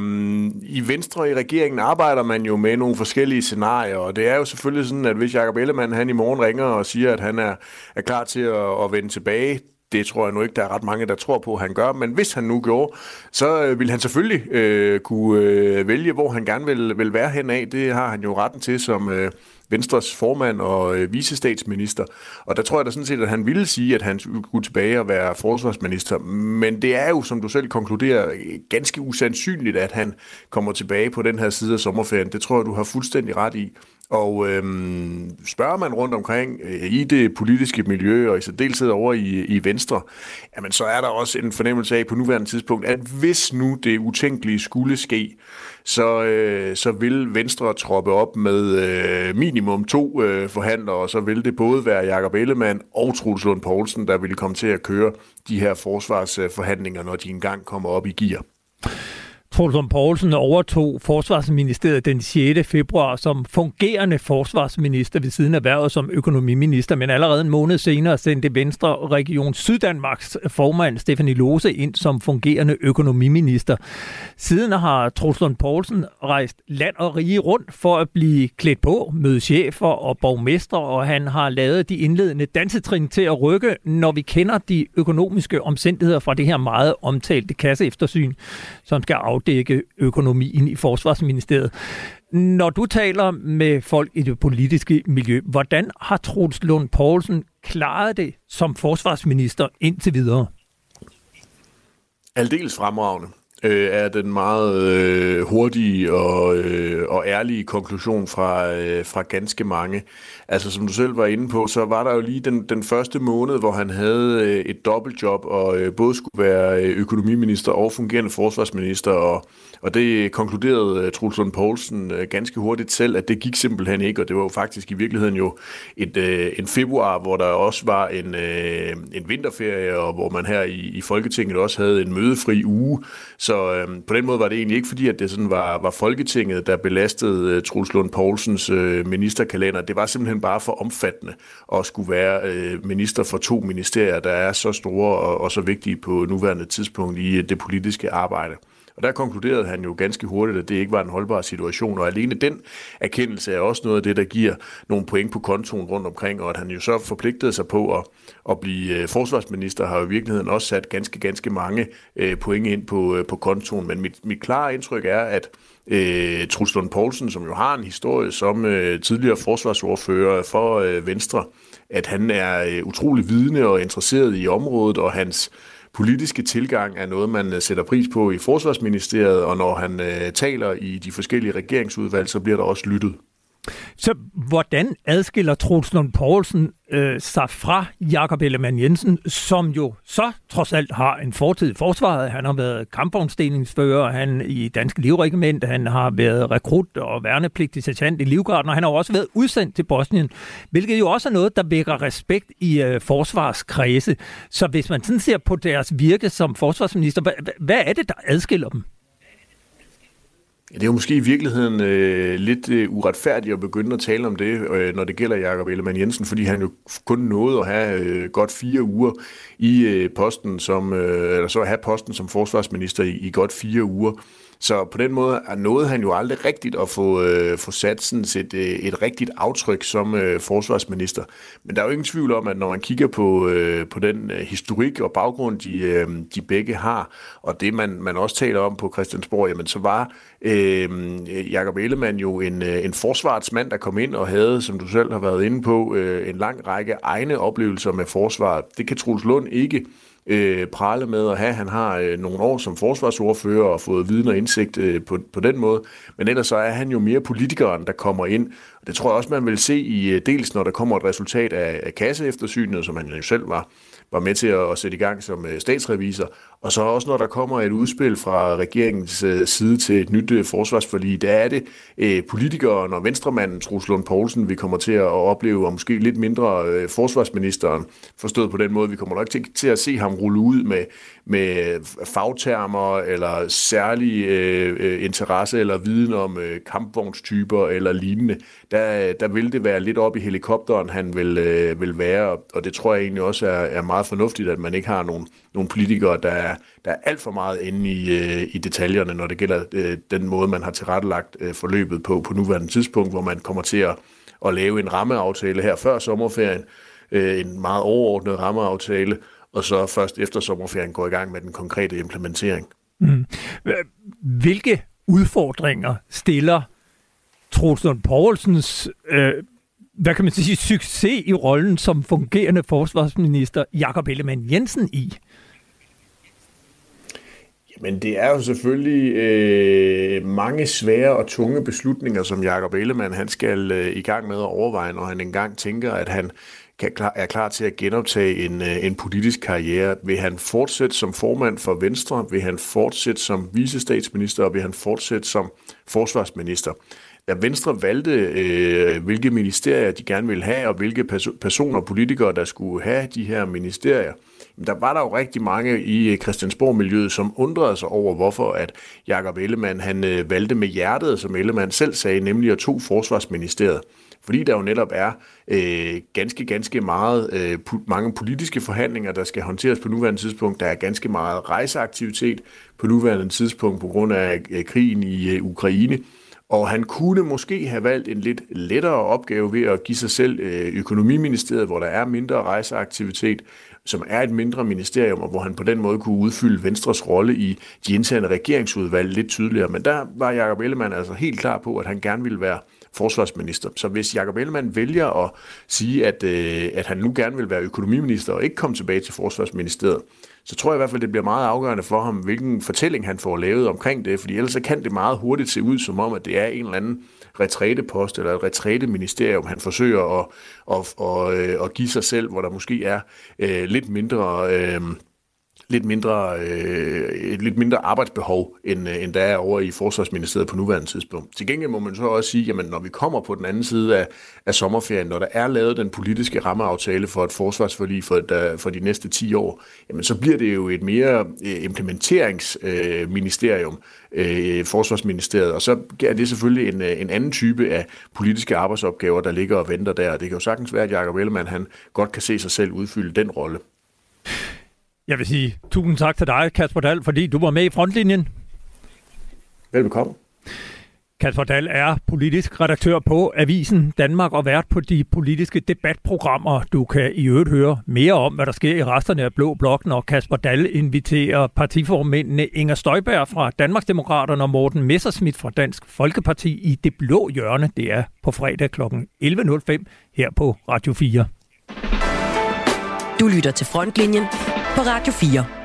i Venstre i regeringen arbejder man jo med nogle forskellige scenarier, og det er jo selvfølgelig sådan, at hvis Jacob Ellemann han i morgen ringer og siger, at han er, er klar til at, at vende tilbage det tror jeg nu ikke, der er ret mange, der tror på, at han gør. Men hvis han nu gjorde, så øh, vil han selvfølgelig øh, kunne øh, vælge, hvor han gerne vil, vil være henad. Det har han jo retten til som øh, Venstres formand og øh, visestatsminister. Og der tror jeg da sådan set, at han ville sige, at han skulle tilbage og være forsvarsminister. Men det er jo, som du selv konkluderer, ganske usandsynligt, at han kommer tilbage på den her side af sommerferien. Det tror jeg, du har fuldstændig ret i. Og øhm, spørger man rundt omkring øh, i det politiske miljø, og i særdeleshed over i, i Venstre, jamen så er der også en fornemmelse af på nuværende tidspunkt, at hvis nu det utænkelige skulle ske, så, øh, så vil Venstre troppe op med øh, minimum to øh, forhandlere, og så vil det både være Jakob Ellemann og Truls Lund Poulsen, der vil komme til at køre de her forsvarsforhandlinger, når de engang kommer op i gear. Troels Poulsen overtog Forsvarsministeriet den 6. februar som fungerende forsvarsminister ved siden af erhvervet som økonomiminister, men allerede en måned senere sendte Venstre Region Syddanmarks formand Stefanie Lose ind som fungerende økonomiminister. Siden har Troels Poulsen rejst land og rige rundt for at blive klædt på, møde chefer og borgmestre, og han har lavet de indledende dansetrin til at rykke, når vi kender de økonomiske omstændigheder fra det her meget omtalte kasseeftersyn, som skal af afdække økonomien i Forsvarsministeriet. Når du taler med folk i det politiske miljø, hvordan har Troels Lund Poulsen klaret det som forsvarsminister indtil videre? Aldeles fremragende øh, er den meget øh, hurtige og, øh, og ærlige konklusion fra, øh, fra ganske mange. Altså som du selv var inde på, så var der jo lige den, den første måned, hvor han havde øh, et dobbeltjob og øh, både skulle være øh, økonomiminister og fungerende forsvarsminister, og, og det konkluderede øh, Truls Lund Poulsen øh, ganske hurtigt selv, at det gik simpelthen ikke, og det var jo faktisk i virkeligheden jo et, øh, en februar, hvor der også var en, en vinterferie, og hvor man her i, i Folketinget også havde en mødefri uge, så øh, på den måde var det egentlig ikke fordi, at det sådan var, var Folketinget, der belastede Truls Lund Poulsens øh, ministerkalender. Det var simpelthen bare for omfattende at skulle være øh, minister for to ministerier, der er så store og, og så vigtige på nuværende tidspunkt i det politiske arbejde. Og der konkluderede han jo ganske hurtigt, at det ikke var en holdbar situation, og alene den erkendelse er også noget af det, der giver nogle point på kontoen rundt omkring, og at han jo så forpligtede sig på at, at blive øh, forsvarsminister, har jo i virkeligheden også sat ganske, ganske mange øh, point ind på, øh, på kontoen. Men mit, mit klare indtryk er, at øh, Truls Lund Poulsen, som jo har en historie som øh, tidligere forsvarsordfører for øh, Venstre, at han er øh, utrolig vidende og interesseret i området, og hans politiske tilgang er noget, man øh, sætter pris på i Forsvarsministeriet, og når han øh, taler i de forskellige regeringsudvalg, så bliver der også lyttet. Så hvordan adskiller Troels Lund Poulsen øh, sig fra Jakob Ellemann Jensen, som jo så trods alt har en fortid i forsvaret. Han har været kampvognsdelingsfører, han i Danske Livregiment, han har været rekrut og værnepligtig sergeant i Livgarden, og han har også været udsendt til Bosnien, hvilket jo også er noget, der vækker respekt i øh, forsvarskredse. Så hvis man sådan ser på deres virke som forsvarsminister, hvad, hvad er det, der adskiller dem? Ja, det er jo måske i virkeligheden øh, lidt øh, uretfærdigt at begynde at tale om det, øh, når det gælder Jakob Ellemann Jensen, fordi han jo kun nåede at have øh, godt fire uger i øh, posten som, øh, eller så at have posten som forsvarsminister i, i godt fire uger. Så på den måde er noget han jo aldrig rigtigt at få, øh, få sat sådan et, øh, et rigtigt aftryk som øh, forsvarsminister. Men der er jo ingen tvivl om, at når man kigger på, øh, på den øh, historik og baggrund, de, øh, de begge har, og det man, man også taler om på Christiansborg, jamen så var øh, Jakob Ellemann jo en, øh, en forsvarsmand, der kom ind og havde, som du selv har været inde på, øh, en lang række egne oplevelser med forsvaret. Det kan Truls Lund ikke øh, prale med at have. Han har øh, nogle år som forsvarsordfører og fået viden og indsigt øh, på, på den måde. Men ellers så er han jo mere politikeren, der kommer ind. Og det tror jeg også, man vil se i øh, dels, når der kommer et resultat af, af kasseeftersynet, som han jo selv var var med til at sætte i gang som øh, statsrevisor. Og så også når der kommer et udspil fra regeringens øh, side til et nyt øh, forsvarsforlig, der er det politikeren og venstremanden Truls Lund Poulsen, vi kommer til at opleve, og måske lidt mindre forsvarsministeren, forstået på den måde. Vi kommer nok til, til at se ham rulle ud med, med fagtermer eller særlig øh, øh, interesse eller viden om øh, kampvognstyper eller lignende. Der, der vil det være lidt op i helikopteren, han vil, øh, vil være, og det tror jeg egentlig også er, er meget fornuftigt, at man ikke har nogen, nogen politikere, der er, der er alt for meget inde i, øh, i detaljerne, når det gælder øh, den måde, man har tilrettelagt øh, forløbet på på nuværende tidspunkt, hvor man kommer til at, at lave en rammeaftale her før sommerferien, øh, en meget overordnet rammeaftale, og så først efter sommerferien går i gang med den konkrete implementering. Mm. Hvilke udfordringer stiller Troels Lund Poulsens øh, hvad kan man sige, succes i rollen som fungerende forsvarsminister Jakob Ellemann Jensen i? Men det er jo selvfølgelig øh, mange svære og tunge beslutninger, som Jakob Ellemann han skal øh, i gang med at overveje, når han engang tænker, at han kan, er klar til at genoptage en, øh, en politisk karriere. Vil han fortsætte som formand for Venstre? Vil han fortsætte som visestatsminister? Og vil han fortsætte som forsvarsminister? Da Venstre valgte, øh, hvilke ministerier de gerne ville have, og hvilke perso- personer og politikere, der skulle have de her ministerier, der var der jo rigtig mange i øh, Christiansborg-miljøet, som undrede sig over, hvorfor at Jakob Ellemann han øh, valgte med hjertet, som Ellemann selv sagde, nemlig at to forsvarsministeriet. Fordi der jo netop er øh, ganske, ganske meget, øh, mange politiske forhandlinger, der skal håndteres på nuværende tidspunkt. Der er ganske meget rejseaktivitet på nuværende tidspunkt på grund af øh, krigen i øh, Ukraine. Og han kunne måske have valgt en lidt lettere opgave ved at give sig selv øh, økonomiministeriet, hvor der er mindre rejseaktivitet, som er et mindre ministerium, og hvor han på den måde kunne udfylde Venstres rolle i de interne regeringsudvalg lidt tydeligere. Men der var Jacob Ellemann altså helt klar på, at han gerne ville være forsvarsminister. Så hvis Jacob Ellemann vælger at sige, at, øh, at han nu gerne vil være økonomiminister og ikke komme tilbage til forsvarsministeriet, så tror jeg i hvert fald, det bliver meget afgørende for ham, hvilken fortælling han får lavet omkring det, fordi ellers så kan det meget hurtigt se ud som om, at det er en eller anden retrætepost eller et retræteministerium, han forsøger at, at, at, at, at give sig selv, hvor der måske er øh, lidt mindre... Øh, lidt mindre, øh, et lidt mindre arbejdsbehov, end, øh, end der er over i Forsvarsministeriet på nuværende tidspunkt. Til gengæld må man så også sige, at når vi kommer på den anden side af, af sommerferien, når der er lavet den politiske rammeaftale for et forsvarsforlig for, der, for de næste 10 år, jamen så bliver det jo et mere øh, implementeringsministerium, øh, øh, Forsvarsministeriet, og så er det selvfølgelig en, øh, en anden type af politiske arbejdsopgaver, der ligger og venter der. Det kan jo sagtens være, at Jacob Ellemann han godt kan se sig selv udfylde den rolle. Jeg vil sige tusind tak til dig, Kasper Dahl, fordi du var med i frontlinjen. Velbekomme. Kasper Dahl er politisk redaktør på Avisen Danmark og vært på de politiske debatprogrammer. Du kan i øvrigt høre mere om, hvad der sker i resterne af Blå Blok, når Kasper Dahl inviterer partiformændene Inger Støjberg fra Danmarksdemokraterne og Morten Messerschmidt fra Dansk Folkeparti i Det Blå Hjørne. Det er på fredag kl. 11.05 her på Radio 4. Du lytter til Frontlinjen på Radio 4.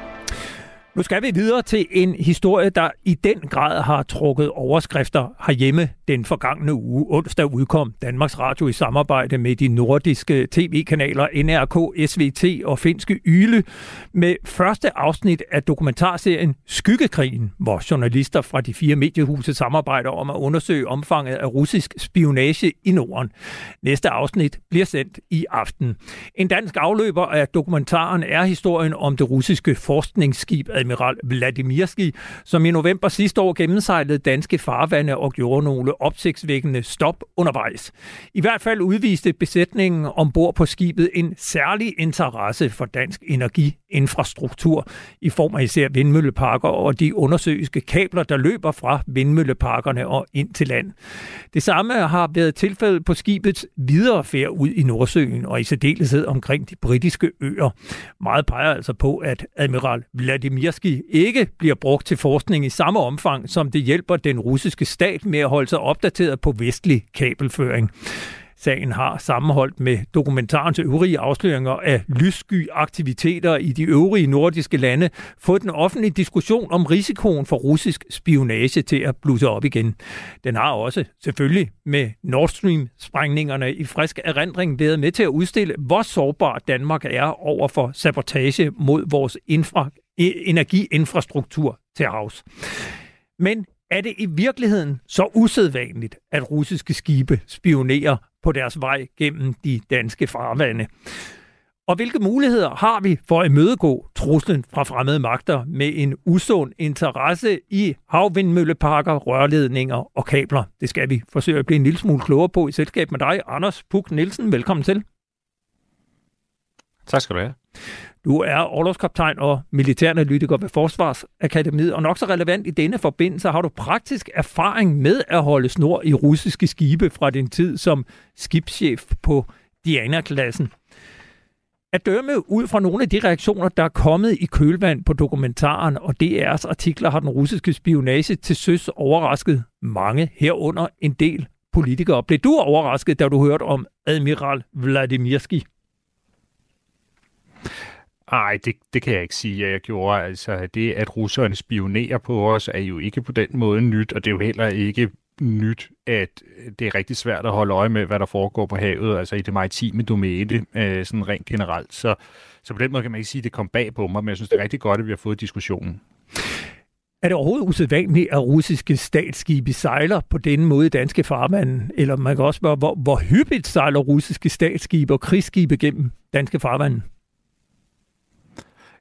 Nu skal vi videre til en historie, der i den grad har trukket overskrifter herhjemme den forgangne uge. Onsdag udkom Danmarks Radio i samarbejde med de nordiske tv-kanaler NRK, SVT og finske Yle med første afsnit af dokumentarserien Skyggekrigen, hvor journalister fra de fire mediehuse samarbejder om at undersøge omfanget af russisk spionage i Norden. Næste afsnit bliver sendt i aften. En dansk afløber af dokumentaren er historien om det russiske forskningsskib admiral Vladimirski, som i november sidste år gennemsejlede danske farvande og gjorde nogle opsigtsvækkende stop undervejs. I hvert fald udviste besætningen ombord på skibet en særlig interesse for dansk energi infrastruktur i form af især vindmølleparker og de undersøgelske kabler, der løber fra vindmølleparkerne og ind til land. Det samme har været tilfældet på skibets videre færd ud i Nordsøen og i særdeleshed omkring de britiske øer. Meget peger altså på, at admiral Vladimirski ikke bliver brugt til forskning i samme omfang, som det hjælper den russiske stat med at holde sig opdateret på vestlig kabelføring. Sagen har sammenholdt med dokumentarens øvrige afsløringer af lyssky aktiviteter i de øvrige nordiske lande fået den offentlige diskussion om risikoen for russisk spionage til at blusse op igen. Den har også selvfølgelig med Nord Stream-sprængningerne i frisk erindring været med til at udstille, hvor sårbar Danmark er over for sabotage mod vores infra- e-, energiinfrastruktur til havs. Men er det i virkeligheden så usædvanligt, at russiske skibe spionerer på deres vej gennem de danske farvande? Og hvilke muligheder har vi for at imødegå truslen fra fremmede magter med en usund interesse i havvindmølleparker, rørledninger og kabler? Det skal vi forsøge at blive en lille smule klogere på i selskab med dig, Anders Puk Nielsen. Velkommen til. Tak skal du have. Du er overlovskaptajn og militæranalytiker ved Forsvarsakademiet, og nok så relevant i denne forbindelse har du praktisk erfaring med at holde snor i russiske skibe fra din tid som skibschef på Diana-klassen. At dømme ud fra nogle af de reaktioner, der er kommet i kølvand på dokumentaren og DR's artikler, har den russiske spionage til søs overrasket mange herunder en del politikere. Blev du overrasket, da du hørte om admiral Vladimirski? Nej, det, det kan jeg ikke sige, at jeg gjorde. Altså, det, at russerne spionerer på os, er jo ikke på den måde nyt, og det er jo heller ikke nyt, at det er rigtig svært at holde øje med, hvad der foregår på havet, altså i det maritime domæne, øh, sådan rent generelt. Så, så på den måde kan man ikke sige, at det kom bag på mig, men jeg synes, det er rigtig godt, at vi har fået diskussionen. Er det overhovedet usædvanligt, at russiske statsskibe sejler på denne måde i danske farvande? Eller man kan også spørge, hvor, hvor hyppigt sejler russiske statsskibe og krigsskibe gennem danske farvande?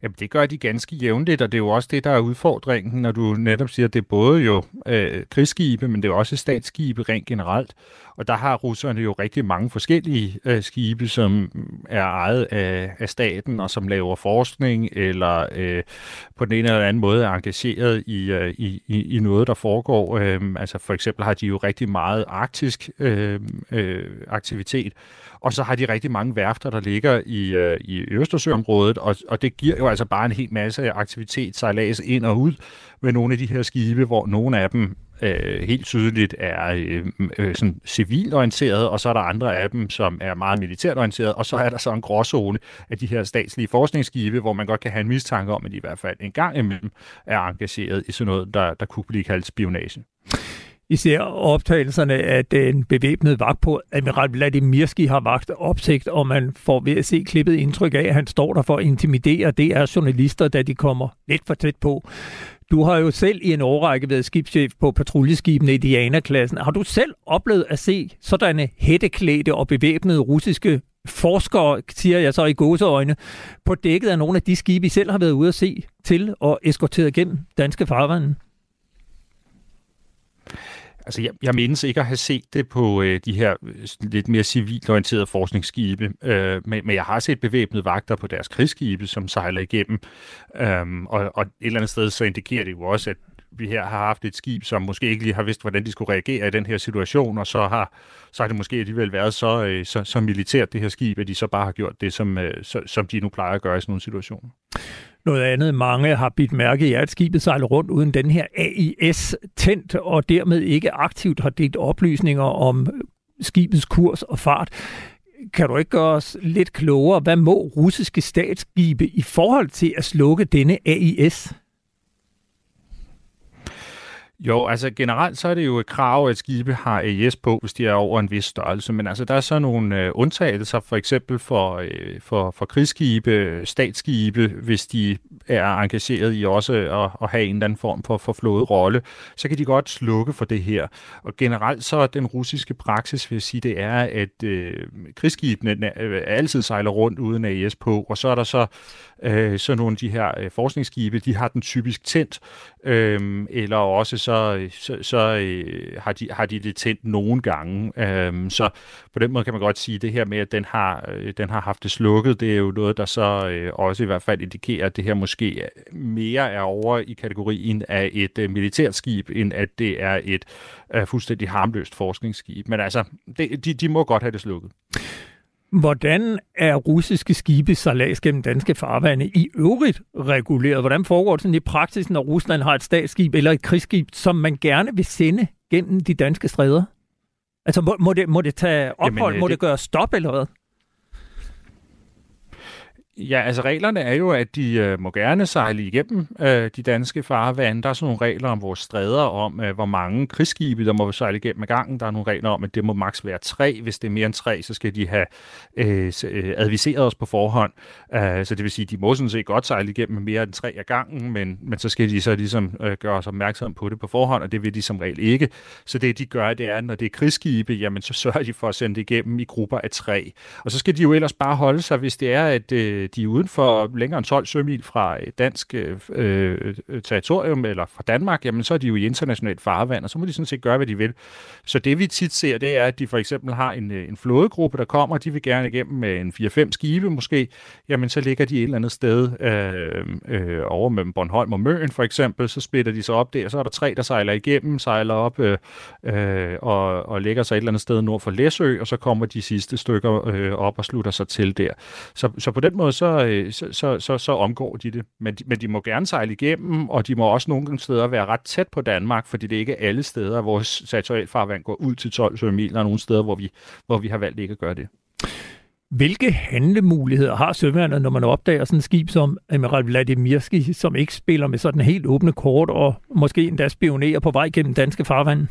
Jamen, det gør de ganske jævnligt, og det er jo også det, der er udfordringen, når du netop siger, at det er både jo øh, krigsskibe, men det er også statsskibe rent generelt. Og der har russerne jo rigtig mange forskellige øh, skibe, som mm, er ejet af, af staten, og som laver forskning, eller øh, på den ene eller anden måde er engageret i, øh, i, i noget, der foregår. Øh, altså for eksempel har de jo rigtig meget arktisk øh, øh, aktivitet, og så har de rigtig mange værfter, der ligger i, øh, i Østersøområdet, og, og det giver jo altså bare en hel masse aktivitet, sejlads ind og ud med nogle af de her skibe, hvor nogle af dem øh, helt tydeligt er øh, øh, sådan civilorienteret, og så er der andre af dem, som er meget militært orienteret, og så er der så en gråzone af de her statslige forskningsskibe, hvor man godt kan have en mistanke om, at de i hvert fald en gang imellem er engageret i sådan noget, der, der kunne blive kaldt spionage. I ser optagelserne af den bevæbnede vagt på Admiral Vladimirski har vagt opsigt, og man får ved at se klippet indtryk af, at han står der for at intimidere DR-journalister, da de kommer lidt for tæt på. Du har jo selv i en årrække været skibschef på patruljeskibene i Diana-klassen. Har du selv oplevet at se sådanne hætteklædte og bevæbnede russiske forskere, siger jeg så i gåseøjne, på dækket af nogle af de skibe, I selv har været ude at se til og eskorteret gennem danske farvande? Altså, jeg, jeg mindes ikke at have set det på øh, de her øh, lidt mere civilt orienterede forskningsskibe, øh, men, men jeg har set bevæbnede vagter på deres krigsskibe, som sejler igennem. Øh, og, og et eller andet sted så indikerer det jo også, at vi her har haft et skib, som måske ikke lige har vidst, hvordan de skulle reagere i den her situation, og så har, så har det måske alligevel været så, øh, så, så militært, det her skib, at de så bare har gjort det, som, øh, så, som de nu plejer at gøre i sådan nogle situationer. Noget andet, mange har bidt mærke i, er, at skibet sejler rundt uden den her AIS-tændt, og dermed ikke aktivt har delt oplysninger om skibets kurs og fart. Kan du ikke gøre os lidt klogere? Hvad må russiske statsskibe i forhold til at slukke denne AIS? Jo, altså generelt så er det jo et krav, at skibe har AES på, hvis de er over en vis størrelse. Men altså der er så nogle øh, undtagelser, for eksempel for, øh, for, for krigsskibe, statsskibe, hvis de er engageret i også at, at have en eller anden form for, for flået rolle, så kan de godt slukke for det her. Og generelt så er den russiske praksis, vil jeg sige, det er, at øh, krigsskibene øh, altid sejler rundt uden AES på, og så er der så øh, så nogle af de her øh, forskningsskibe, de har den typisk tændt, øhm, eller også så, så, så øh, har, de, har de det tændt nogle gange. Øhm, så på den måde kan man godt sige, at det her med, at den har, øh, den har haft det slukket, det er jo noget, der så øh, også i hvert fald indikerer, at det her måske mere er over i kategorien af et øh, militært skib, end at det er et øh, fuldstændig harmløst forskningsskib. Men altså, det, de, de må godt have det slukket. Hvordan er russiske skibe sejlads gennem danske farvande i øvrigt reguleret? Hvordan foregår det sådan i praksis, når Rusland har et statsskib eller et krigsskib, som man gerne vil sende gennem de danske stræder? Altså må, må, det, må det tage ophold? Jamen, må det, det gøre stop eller hvad? Ja, altså reglerne er jo, at de øh, må gerne sejle igennem øh, de danske farvande. Der er sådan nogle regler om vores stræder, om øh, hvor mange krigsskibe, der må sejle igennem ad gangen. Der er nogle regler om, at det må maks være tre. Hvis det er mere end tre, så skal de have øh, øh adviseret os på forhånd. Uh, så det vil sige, at de må sådan set godt sejle igennem mere end tre ad gangen, men, men så skal de så ligesom øh, gøre os opmærksom på det på forhånd, og det vil de som regel ikke. Så det, de gør, det er, når det er krigsskibe, jamen så sørger de for at sende det igennem i grupper af tre. Og så skal de jo ellers bare holde sig, hvis det er, at øh, Øh, de er uden for længere end 12 sømil fra øh, dansk øh, øh, territorium eller fra Danmark, jamen så er de jo i internationalt farvand, og så må de sådan set gøre, hvad de vil. Så det vi tit ser, det er, at de for eksempel har en, en flådegruppe, der kommer, de vil gerne igennem med en 4-5 skibe måske, jamen så ligger de et eller andet sted øh, øh, over mellem Bornholm og Møn for eksempel, så splitter de sig op der, så er der tre, der sejler igennem, sejler op øh, øh, og, og ligger sig et eller andet sted nord for Læsø, og så kommer de sidste stykker øh, op og slutter sig til der. Så, så på den måde, så, øh, så, så, så, så omgår de det. Men de, men de må gerne sejle igennem, og de må også nogle steder være ret tæt på Danmark, fordi det er ikke alle steder, hvor territorialfarvand går ud til 12 sømil. Der er nogle steder, hvor vi, hvor vi har valgt ikke at gøre det. Hvilke handlemuligheder har søværnet, når man opdager sådan et skib som Amiral Vladimirski, som ikke spiller med sådan helt åbne kort og måske endda spionerer på vej gennem danske farvand?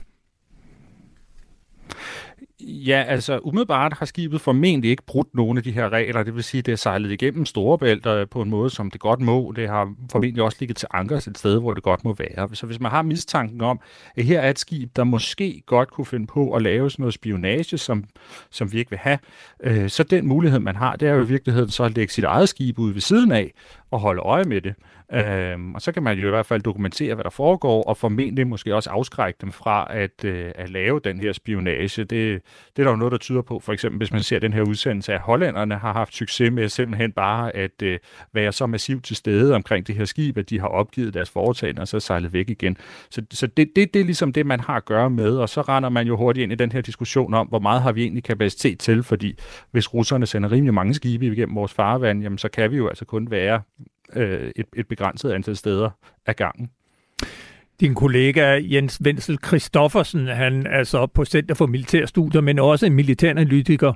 Ja, altså umiddelbart har skibet formentlig ikke brudt nogle af de her regler. Det vil sige, det er sejlet igennem Storebælt på en måde, som det godt må. Det har formentlig også ligget til ankers et sted, hvor det godt må være. Så hvis man har mistanken om, at her er et skib, der måske godt kunne finde på at lave sådan noget spionage, som, som vi ikke vil have, øh, så den mulighed, man har, det er jo i virkeligheden så at lægge sit eget skib ud ved siden af og holde øje med det. Øhm, og så kan man jo i hvert fald dokumentere, hvad der foregår, og formentlig måske også afskrække dem fra at, øh, at lave den her spionage. Det, det er der jo noget, der tyder på, for eksempel hvis man ser den her udsendelse, at hollænderne har haft succes med simpelthen bare at øh, være så massivt til stede omkring det her skib, at de har opgivet deres foretagende og så sejlet væk igen. Så, så det, det, det er ligesom det, man har at gøre med, og så render man jo hurtigt ind i den her diskussion om, hvor meget har vi egentlig kapacitet til, fordi hvis russerne sender rimelig mange skibe igennem vores farvand, jamen så kan vi jo altså kun være øh, et, et begrænset antal steder ad gangen. Din kollega Jens Wenzel Christoffersen, han er så på Center for Militærstudier, men også en militæranalytiker,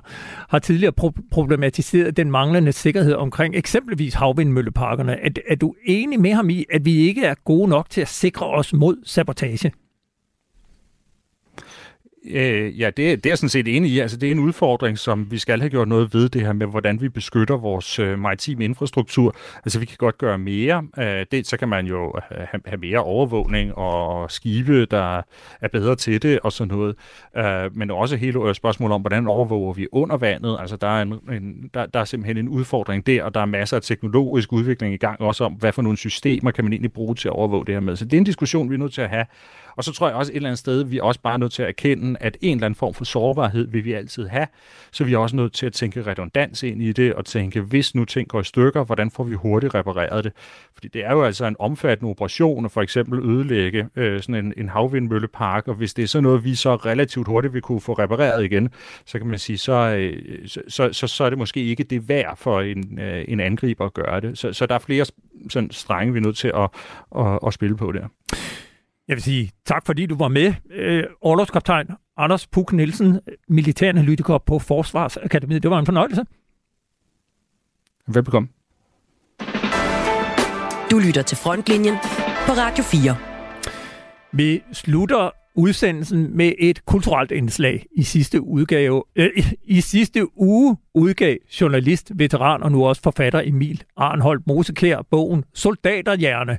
har tidligere pro- problematiseret den manglende sikkerhed omkring eksempelvis havvindmølleparkerne. Er, er du enig med ham i, at vi ikke er gode nok til at sikre os mod sabotage? Øh, ja, det, det er jeg sådan set enig i. Altså, det er en udfordring, som vi skal have gjort noget ved, det her med, hvordan vi beskytter vores øh, maritime infrastruktur. Altså, vi kan godt gøre mere. Øh, det, så kan man jo øh, have, have mere overvågning og skibe, der er bedre til det og sådan noget. Øh, men også hele øh, spørgsmålet om, hvordan overvåger vi under vandet. Altså, der er, en, en, der, der er simpelthen en udfordring der, og der er masser af teknologisk udvikling i gang også om, hvad for nogle systemer kan man egentlig bruge til at overvåge det her med. Så det er en diskussion, vi er nødt til at have. Og så tror jeg også et eller andet sted, vi er også bare nødt til at erkende, at en eller anden form for sårbarhed vil vi altid have. Så vi er også nødt til at tænke redundans ind i det, og tænke, hvis nu ting går i stykker, hvordan får vi hurtigt repareret det? Fordi det er jo altså en omfattende operation at for eksempel ødelægge øh, sådan en, en havvindmøllepark, og hvis det er sådan noget, vi så relativt hurtigt vil kunne få repareret igen, så kan man sige, så, øh, så, så, så er det måske ikke det værd for en, øh, en angriber at gøre det. Så, så der er flere sådan strenge, vi er nødt til at, at, at spille på der. Jeg vil sige tak, fordi du var med. Øh, Orlovskaptajn Anders Puk Nielsen, militæranalytiker på Forsvarsakademiet. Det var en fornøjelse. Velbekomme. Du lytter til Frontlinjen på Radio 4. Vi slutter udsendelsen med et kulturelt indslag. I sidste udgave, øh, i sidste uge udgav journalist, veteran og nu også forfatter Emil Arnholdt Mosekær bogen Soldaterhjerne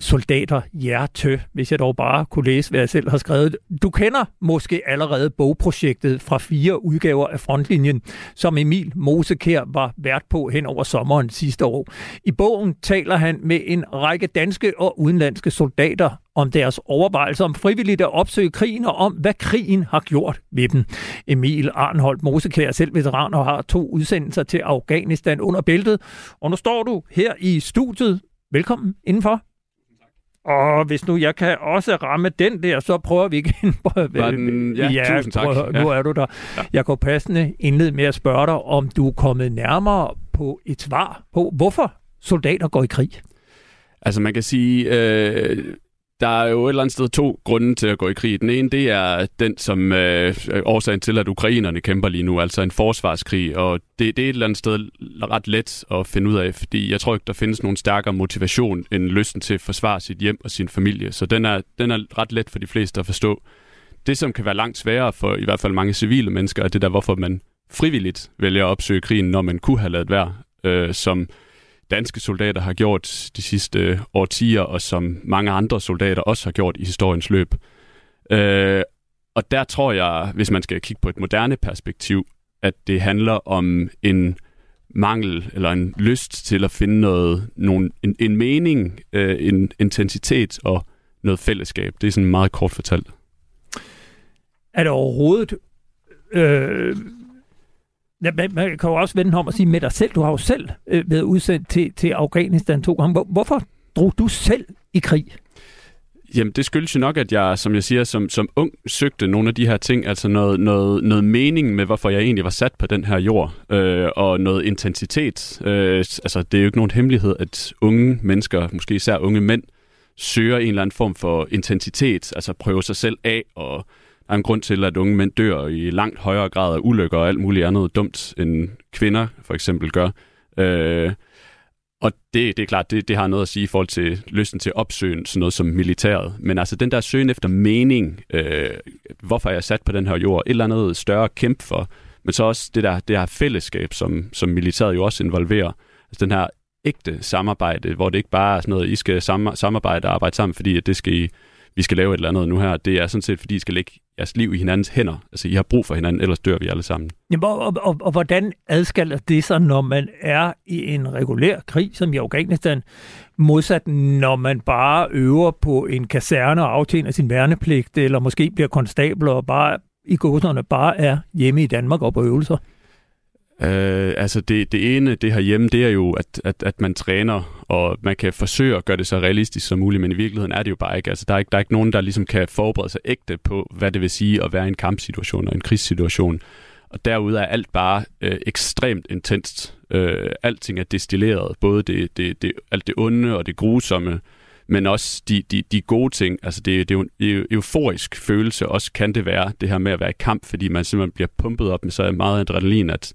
soldater hjerte, hvis jeg dog bare kunne læse, hvad jeg selv har skrevet. Du kender måske allerede bogprojektet fra fire udgaver af Frontlinjen, som Emil Mosekær var vært på hen over sommeren sidste år. I bogen taler han med en række danske og udenlandske soldater om deres overvejelser om frivilligt at opsøge krigen og om, hvad krigen har gjort ved dem. Emil Arnholdt Mosekær er selv veteran og har to udsendelser til Afghanistan under bæltet. Og nu står du her i studiet. Velkommen indenfor. Og hvis nu jeg kan også ramme den der, så prøver vi igen. Den, ja, ja, tusind tak. Prøv, nu er du der. Ja. Jeg går passende indlede med at spørge dig, om du er kommet nærmere på et svar på, hvorfor soldater går i krig. Altså man kan sige, øh, der er jo et eller andet sted to grunde til at gå i krig. Den ene, det er den, som øh, øh, årsagen til, at ukrainerne kæmper lige nu, altså en forsvarskrig, og det, det er et eller andet sted ret let at finde ud af, fordi jeg tror ikke, der findes nogen stærkere motivation end lysten til at forsvare sit hjem og sin familie. Så den er, den er ret let for de fleste at forstå. Det, som kan være langt sværere for i hvert fald mange civile mennesker, er det der, hvorfor man frivilligt vælger at opsøge krigen, når man kunne have lavet være, øh, som danske soldater har gjort de sidste øh, årtier, og som mange andre soldater også har gjort i historiens løb. Øh, og der tror jeg, hvis man skal kigge på et moderne perspektiv, at det handler om en mangel eller en lyst til at finde noget, nogen, en, en mening, øh, en intensitet og noget fællesskab. Det er sådan meget kort fortalt. Er det overhovedet øh, Ja, man, man kan jo også vende om og sige med dig selv. Du har jo selv øh, været udsendt til, til Afghanistan to gange. Hvor, hvorfor drog du selv i krig? Jamen, det skyldes jo nok, at jeg, som jeg siger, som, som ung søgte nogle af de her ting, altså noget, noget, noget mening med, hvorfor jeg egentlig var sat på den her jord, øh, og noget intensitet. Øh, altså, det er jo ikke nogen hemmelighed, at unge mennesker, måske især unge mænd, søger en eller anden form for intensitet, altså prøve sig selv af og er en grund til, at unge mænd dør i langt højere grad af ulykker og alt muligt andet dumt, end kvinder for eksempel gør. Øh, og det, det er klart, det, det har noget at sige i forhold til lysten til at opsøge sådan noget som militæret. Men altså den der søgen efter mening, øh, hvorfor er jeg sat på den her jord, et eller andet større kæmpe for, men så også det der, det her fællesskab, som, som militæret jo også involverer. Altså den her ægte samarbejde, hvor det ikke bare er sådan noget, I skal samarbejde og arbejde sammen, fordi det skal I vi skal lave et eller andet nu her. Det er sådan set, fordi I skal lægge jeres liv i hinandens hænder. Altså, I har brug for hinanden, ellers dør vi alle sammen. Jamen, og, og, og, og hvordan adskiller det sig, når man er i en regulær krig, som i Afghanistan, modsat når man bare øver på en kaserne og aftjener sin værnepligt, eller måske bliver konstabler og bare i gåserne bare er hjemme i Danmark og på øvelser? Øh, altså det, det ene, det her hjemme, det er jo, at, at, at man træner, og man kan forsøge at gøre det så realistisk som muligt, men i virkeligheden er det jo bare ikke. Altså der er ikke, der er ikke nogen, der ligesom kan forberede sig ægte på, hvad det vil sige at være i en kampsituation og en krigssituation. Og derude er alt bare øh, ekstremt intenst. Øh, alting er destilleret, både det, det, det, alt det onde og det grusomme, men også de, de, de gode ting. Altså det, det er jo en euforisk følelse, også kan det være, det her med at være i kamp, fordi man simpelthen bliver pumpet op med så meget adrenalin, at,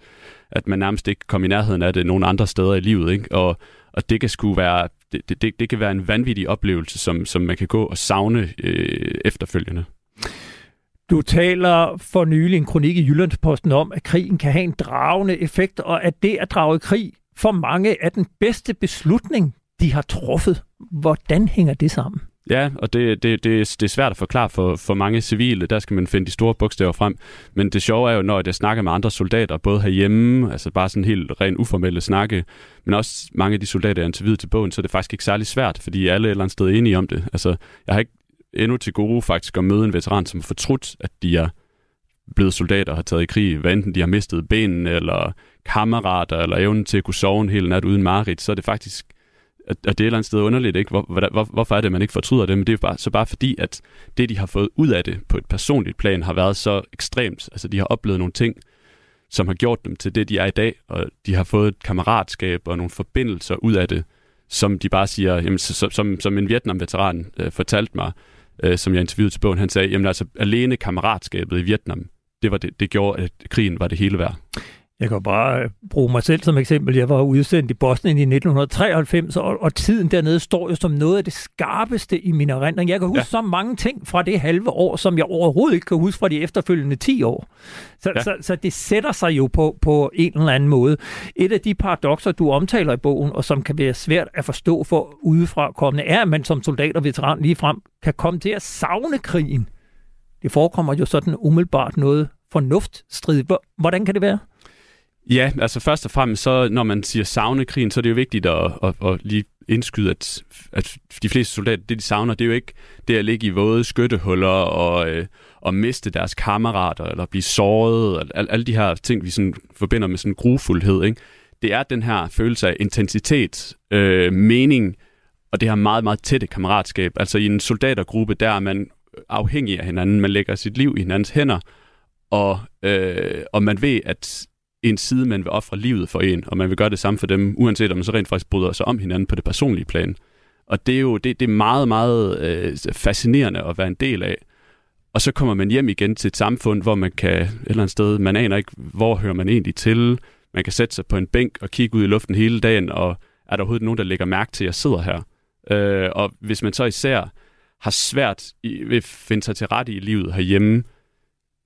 at man nærmest ikke kommer i nærheden af det nogen andre steder i livet. Ikke? Og, og det kan sgu være, det, det, det kan være en vanvittig oplevelse, som, som man kan gå og savne øh, efterfølgende. Du taler for nylig en kronik i Jyllandsposten om, at krigen kan have en dragende effekt, og at det at drage krig for mange er den bedste beslutning, de har truffet. Hvordan hænger det sammen? Ja, og det, det, det, det er svært at forklare for, for mange civile. Der skal man finde de store bogstaver frem. Men det sjove er jo, når jeg snakker med andre soldater, både herhjemme, altså bare sådan helt ren uformelle snakke, men også mange af de soldater, jeg interviewede til bogen, så er det faktisk ikke særlig svært, fordi alle er et eller andet sted enige om det. Altså, jeg har ikke endnu til gode faktisk at møde en veteran, som har fortrudt, at de er blevet soldater og har taget i krig, hvad enten de har mistet benene, eller kammerater, eller evnen til at kunne sove en hel nat uden mareridt, så er det faktisk at, at det er et eller andet sted underligt, ikke? Hvor, hvor, hvorfor er det, at man ikke fortryder det? Men det er bare, så bare fordi, at det, de har fået ud af det på et personligt plan, har været så ekstremt. Altså, de har oplevet nogle ting, som har gjort dem til det, de er i dag, og de har fået et kammeratskab og nogle forbindelser ud af det, som de bare siger, jamen, så, som, som en Vietnam-veteran øh, fortalte mig, øh, som jeg interviewede til bogen, han sagde, jamen altså alene kammeratskabet i Vietnam, det, var det, det gjorde, at krigen var det hele værd. Jeg kan bare øh, bruge mig selv som eksempel. Jeg var udsendt i Bosnien i 1993, og, og tiden dernede står jo som noget af det skarpeste i min erindring. Jeg kan huske ja. så mange ting fra det halve år, som jeg overhovedet ikke kan huske fra de efterfølgende 10 år. Så, ja. så, så det sætter sig jo på, på en eller anden måde. Et af de paradoxer, du omtaler i bogen, og som kan være svært at forstå for udefra kommende, er, at man som soldat og veteran lige frem kan komme til at savne krigen. Det forekommer jo sådan umiddelbart noget fornuftstrid. Hvordan kan det være? Ja, altså først og fremmest, så når man siger savne krigen, så er det jo vigtigt at, at, at lige indskyde, at, at de fleste soldater, det de savner, det er jo ikke det at ligge i våde skyttehuller og, øh, og miste deres kammerater, eller blive såret, og alle, alle de her ting, vi sådan forbinder med sådan grufuldhed. Ikke? Det er den her følelse af intensitet, øh, mening, og det her meget, meget tætte kammeratskab. Altså i en soldatergruppe, der er man afhængig af hinanden, man lægger sit liv i hinandens hænder, og, øh, og man ved, at en side, man vil ofre livet for en, og man vil gøre det samme for dem, uanset om man så rent faktisk bryder sig om hinanden på det personlige plan. Og det er jo det, det er meget, meget øh, fascinerende at være en del af. Og så kommer man hjem igen til et samfund, hvor man kan et eller andet sted, man aner ikke, hvor hører man egentlig til. Man kan sætte sig på en bænk og kigge ud i luften hele dagen, og er der overhovedet nogen, der lægger mærke til, at jeg sidder her? Øh, og hvis man så især har svært i, ved at finde sig til rette i livet herhjemme,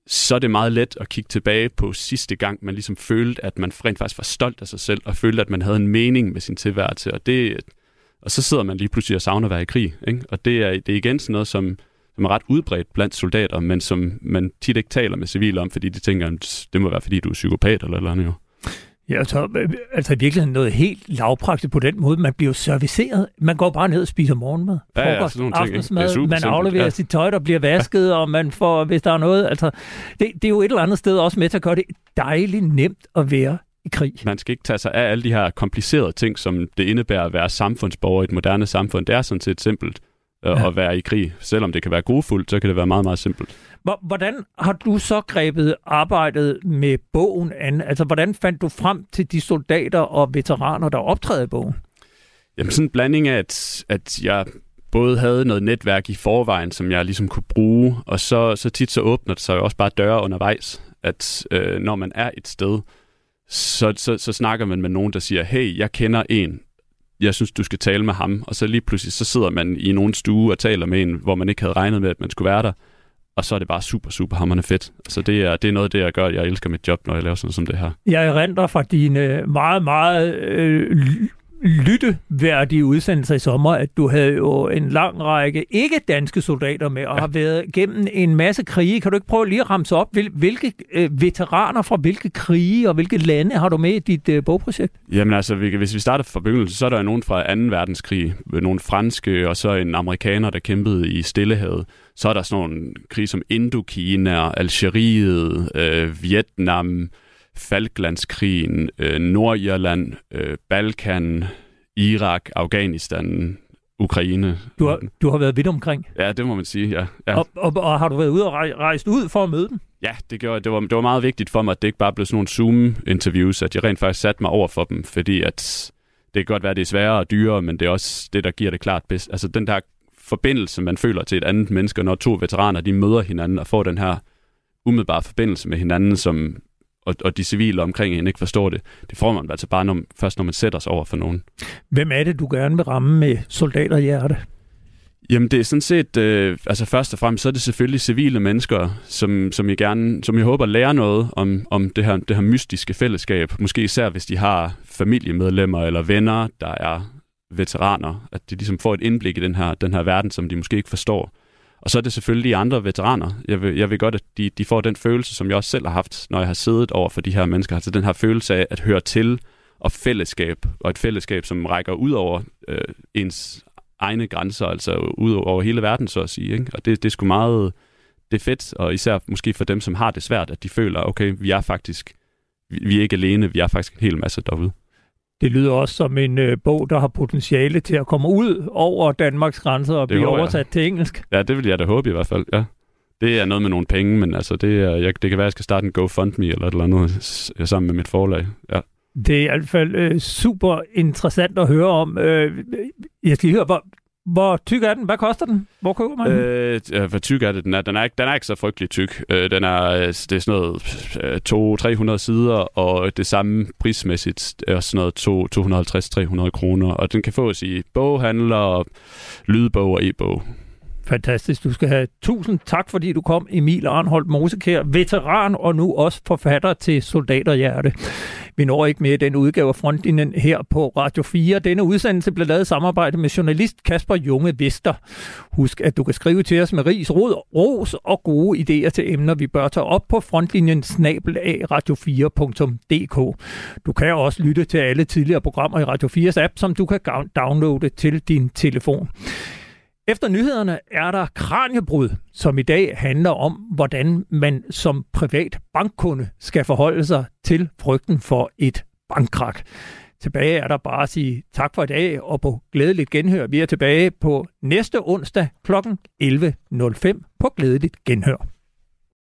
så er det meget let at kigge tilbage på sidste gang, man ligesom følte, at man rent faktisk var stolt af sig selv, og følte, at man havde en mening med sin tilværelse. Og, det, og så sidder man lige pludselig og savner at være i krig. Ikke? Og det er, det er igen sådan noget, som, som er ret udbredt blandt soldater, men som man tit ikke taler med civile om, fordi de tænker, at det må være, fordi du er psykopat eller eller andet. Jo. Ja, altså, altså i virkeligheden noget helt lavpraktisk på den måde. Man bliver serviceret. Man går bare ned og spiser morgenmad, ja, frokost, ja, aftensmad. Man afleverer ja. sit tøj, der bliver vasket, ja. og man får, hvis der er noget... Altså, det, det er jo et eller andet sted også med til at gøre det dejligt nemt at være i krig. Man skal ikke tage sig af alle de her komplicerede ting, som det indebærer at være samfundsborger i et moderne samfund. Det er sådan set simpelt øh, ja. at være i krig. Selvom det kan være grofuldt, så kan det være meget, meget simpelt. Hvordan har du så grebet arbejdet med bogen an? Altså, hvordan fandt du frem til de soldater og veteraner, der optræder i bogen? Jamen, sådan en blanding af, at, at jeg både havde noget netværk i forvejen, som jeg ligesom kunne bruge, og så, så tit så åbner det sig jo også bare døre undervejs, at øh, når man er et sted, så, så, så snakker man med nogen, der siger, hey, jeg kender en, jeg synes, du skal tale med ham, og så lige pludselig, så sidder man i nogen stue og taler med en, hvor man ikke havde regnet med, at man skulle være der, og så er det bare super, super hammerne fedt. Så det er, det er noget af det, jeg gør. Jeg elsker mit job, når jeg laver sådan noget som det her. Jeg renter fra dine meget, meget øh, lytteværdige udsendelser i sommer, at du havde jo en lang række ikke-danske soldater med, og ja. har været gennem en masse krige. Kan du ikke prøve lige at ramse op, hvilke øh, veteraner fra hvilke krige og hvilke lande har du med i dit øh, bogprojekt? Jamen altså, hvis vi starter fra begyndelsen, så er der nogen fra 2. verdenskrig, nogle franske, og så en amerikaner, der kæmpede i Stillehavet. Så er der sådan nogle krige som Indokina, Algeriet, øh, Vietnam, Falklandskrigen, øh, Nordirland, øh, Balkan, Irak, Afghanistan, Ukraine. Du har, du har været vidt omkring? Ja, det må man sige, ja. ja. Og, og, og har du været ude og rejst ud for at møde dem? Ja, det, gjorde, det, var, det var meget vigtigt for mig, at det ikke bare blev sådan nogle Zoom-interviews, at jeg rent faktisk satte mig over for dem, fordi at det kan godt være, at det er sværere og dyrere, men det er også det, der giver det klart bedst. Altså den der forbindelse, man føler til et andet menneske, når to veteraner, de møder hinanden og får den her umiddelbare forbindelse med hinanden, som og, og de civile omkring en ikke forstår det. Det får man altså bare når, først, når man sætter sig over for nogen. Hvem er det, du gerne vil ramme med soldaterhjerte? Jamen det er sådan set, øh, altså først og fremmest, så er det selvfølgelig civile mennesker, som, som, jeg gerne, som jeg håber lærer noget om, om det, her, det her mystiske fællesskab. Måske især hvis de har familiemedlemmer eller venner, der er veteraner. At de ligesom får et indblik i den her, den her verden, som de måske ikke forstår. Og så er det selvfølgelig de andre veteraner. Jeg vil, jeg vil godt, at de, de får den følelse, som jeg også selv har haft, når jeg har siddet over for de her mennesker. Altså den her følelse af at høre til og fællesskab, og et fællesskab, som rækker ud over øh, ens egne grænser, altså ud over hele verden, så at sige. Ikke? Og det, det er sgu meget det er fedt, og især måske for dem, som har det svært, at de føler, okay, vi er faktisk, vi, vi er ikke alene, vi er faktisk en hel masse derude. Det lyder også som en øh, bog, der har potentiale til at komme ud over Danmarks grænser og det blive oversat jeg. til engelsk. Ja, det vil jeg da håbe i hvert fald, ja. Det er noget med nogle penge, men altså, det, er, jeg, det kan være, at jeg skal starte en GoFundMe eller et eller andet sammen med mit forlag. Ja. Det er i hvert fald øh, super interessant at høre om. Øh, jeg skal lige høre, hvor, hvor tyk er den? Hvad koster den? Hvor køber man den? Øh, hvor tyk er det? Den er, den er, ikke, den er ikke så frygtelig tyk. Øh, den er, øh, det er sådan noget øh, 200-300 sider, og det samme prismæssigt er sådan noget 250-300 kroner. Og den kan fås i boghandler, lydbog og e-bog. Fantastisk. Du skal have tusind tak, fordi du kom, Emil Arnholdt Mosekær, veteran og nu også forfatter til Soldaterhjerte. Vi når ikke mere den udgave af Frontlinjen her på Radio 4. Denne udsendelse blev lavet i samarbejde med journalist Kasper Junge Vester. Husk, at du kan skrive til os med ris, rod, ros og gode idéer til emner, vi bør tage op på frontlinjen snabel af radio4.dk. Du kan også lytte til alle tidligere programmer i Radio 4's app, som du kan downloade til din telefon. Efter nyhederne er der Kranjebrud, som i dag handler om, hvordan man som privat bankkunde skal forholde sig til frygten for et bankkrak. Tilbage er der bare at sige tak for i dag, og på glædeligt genhør. Vi er tilbage på næste onsdag kl. 11.05 på glædeligt genhør.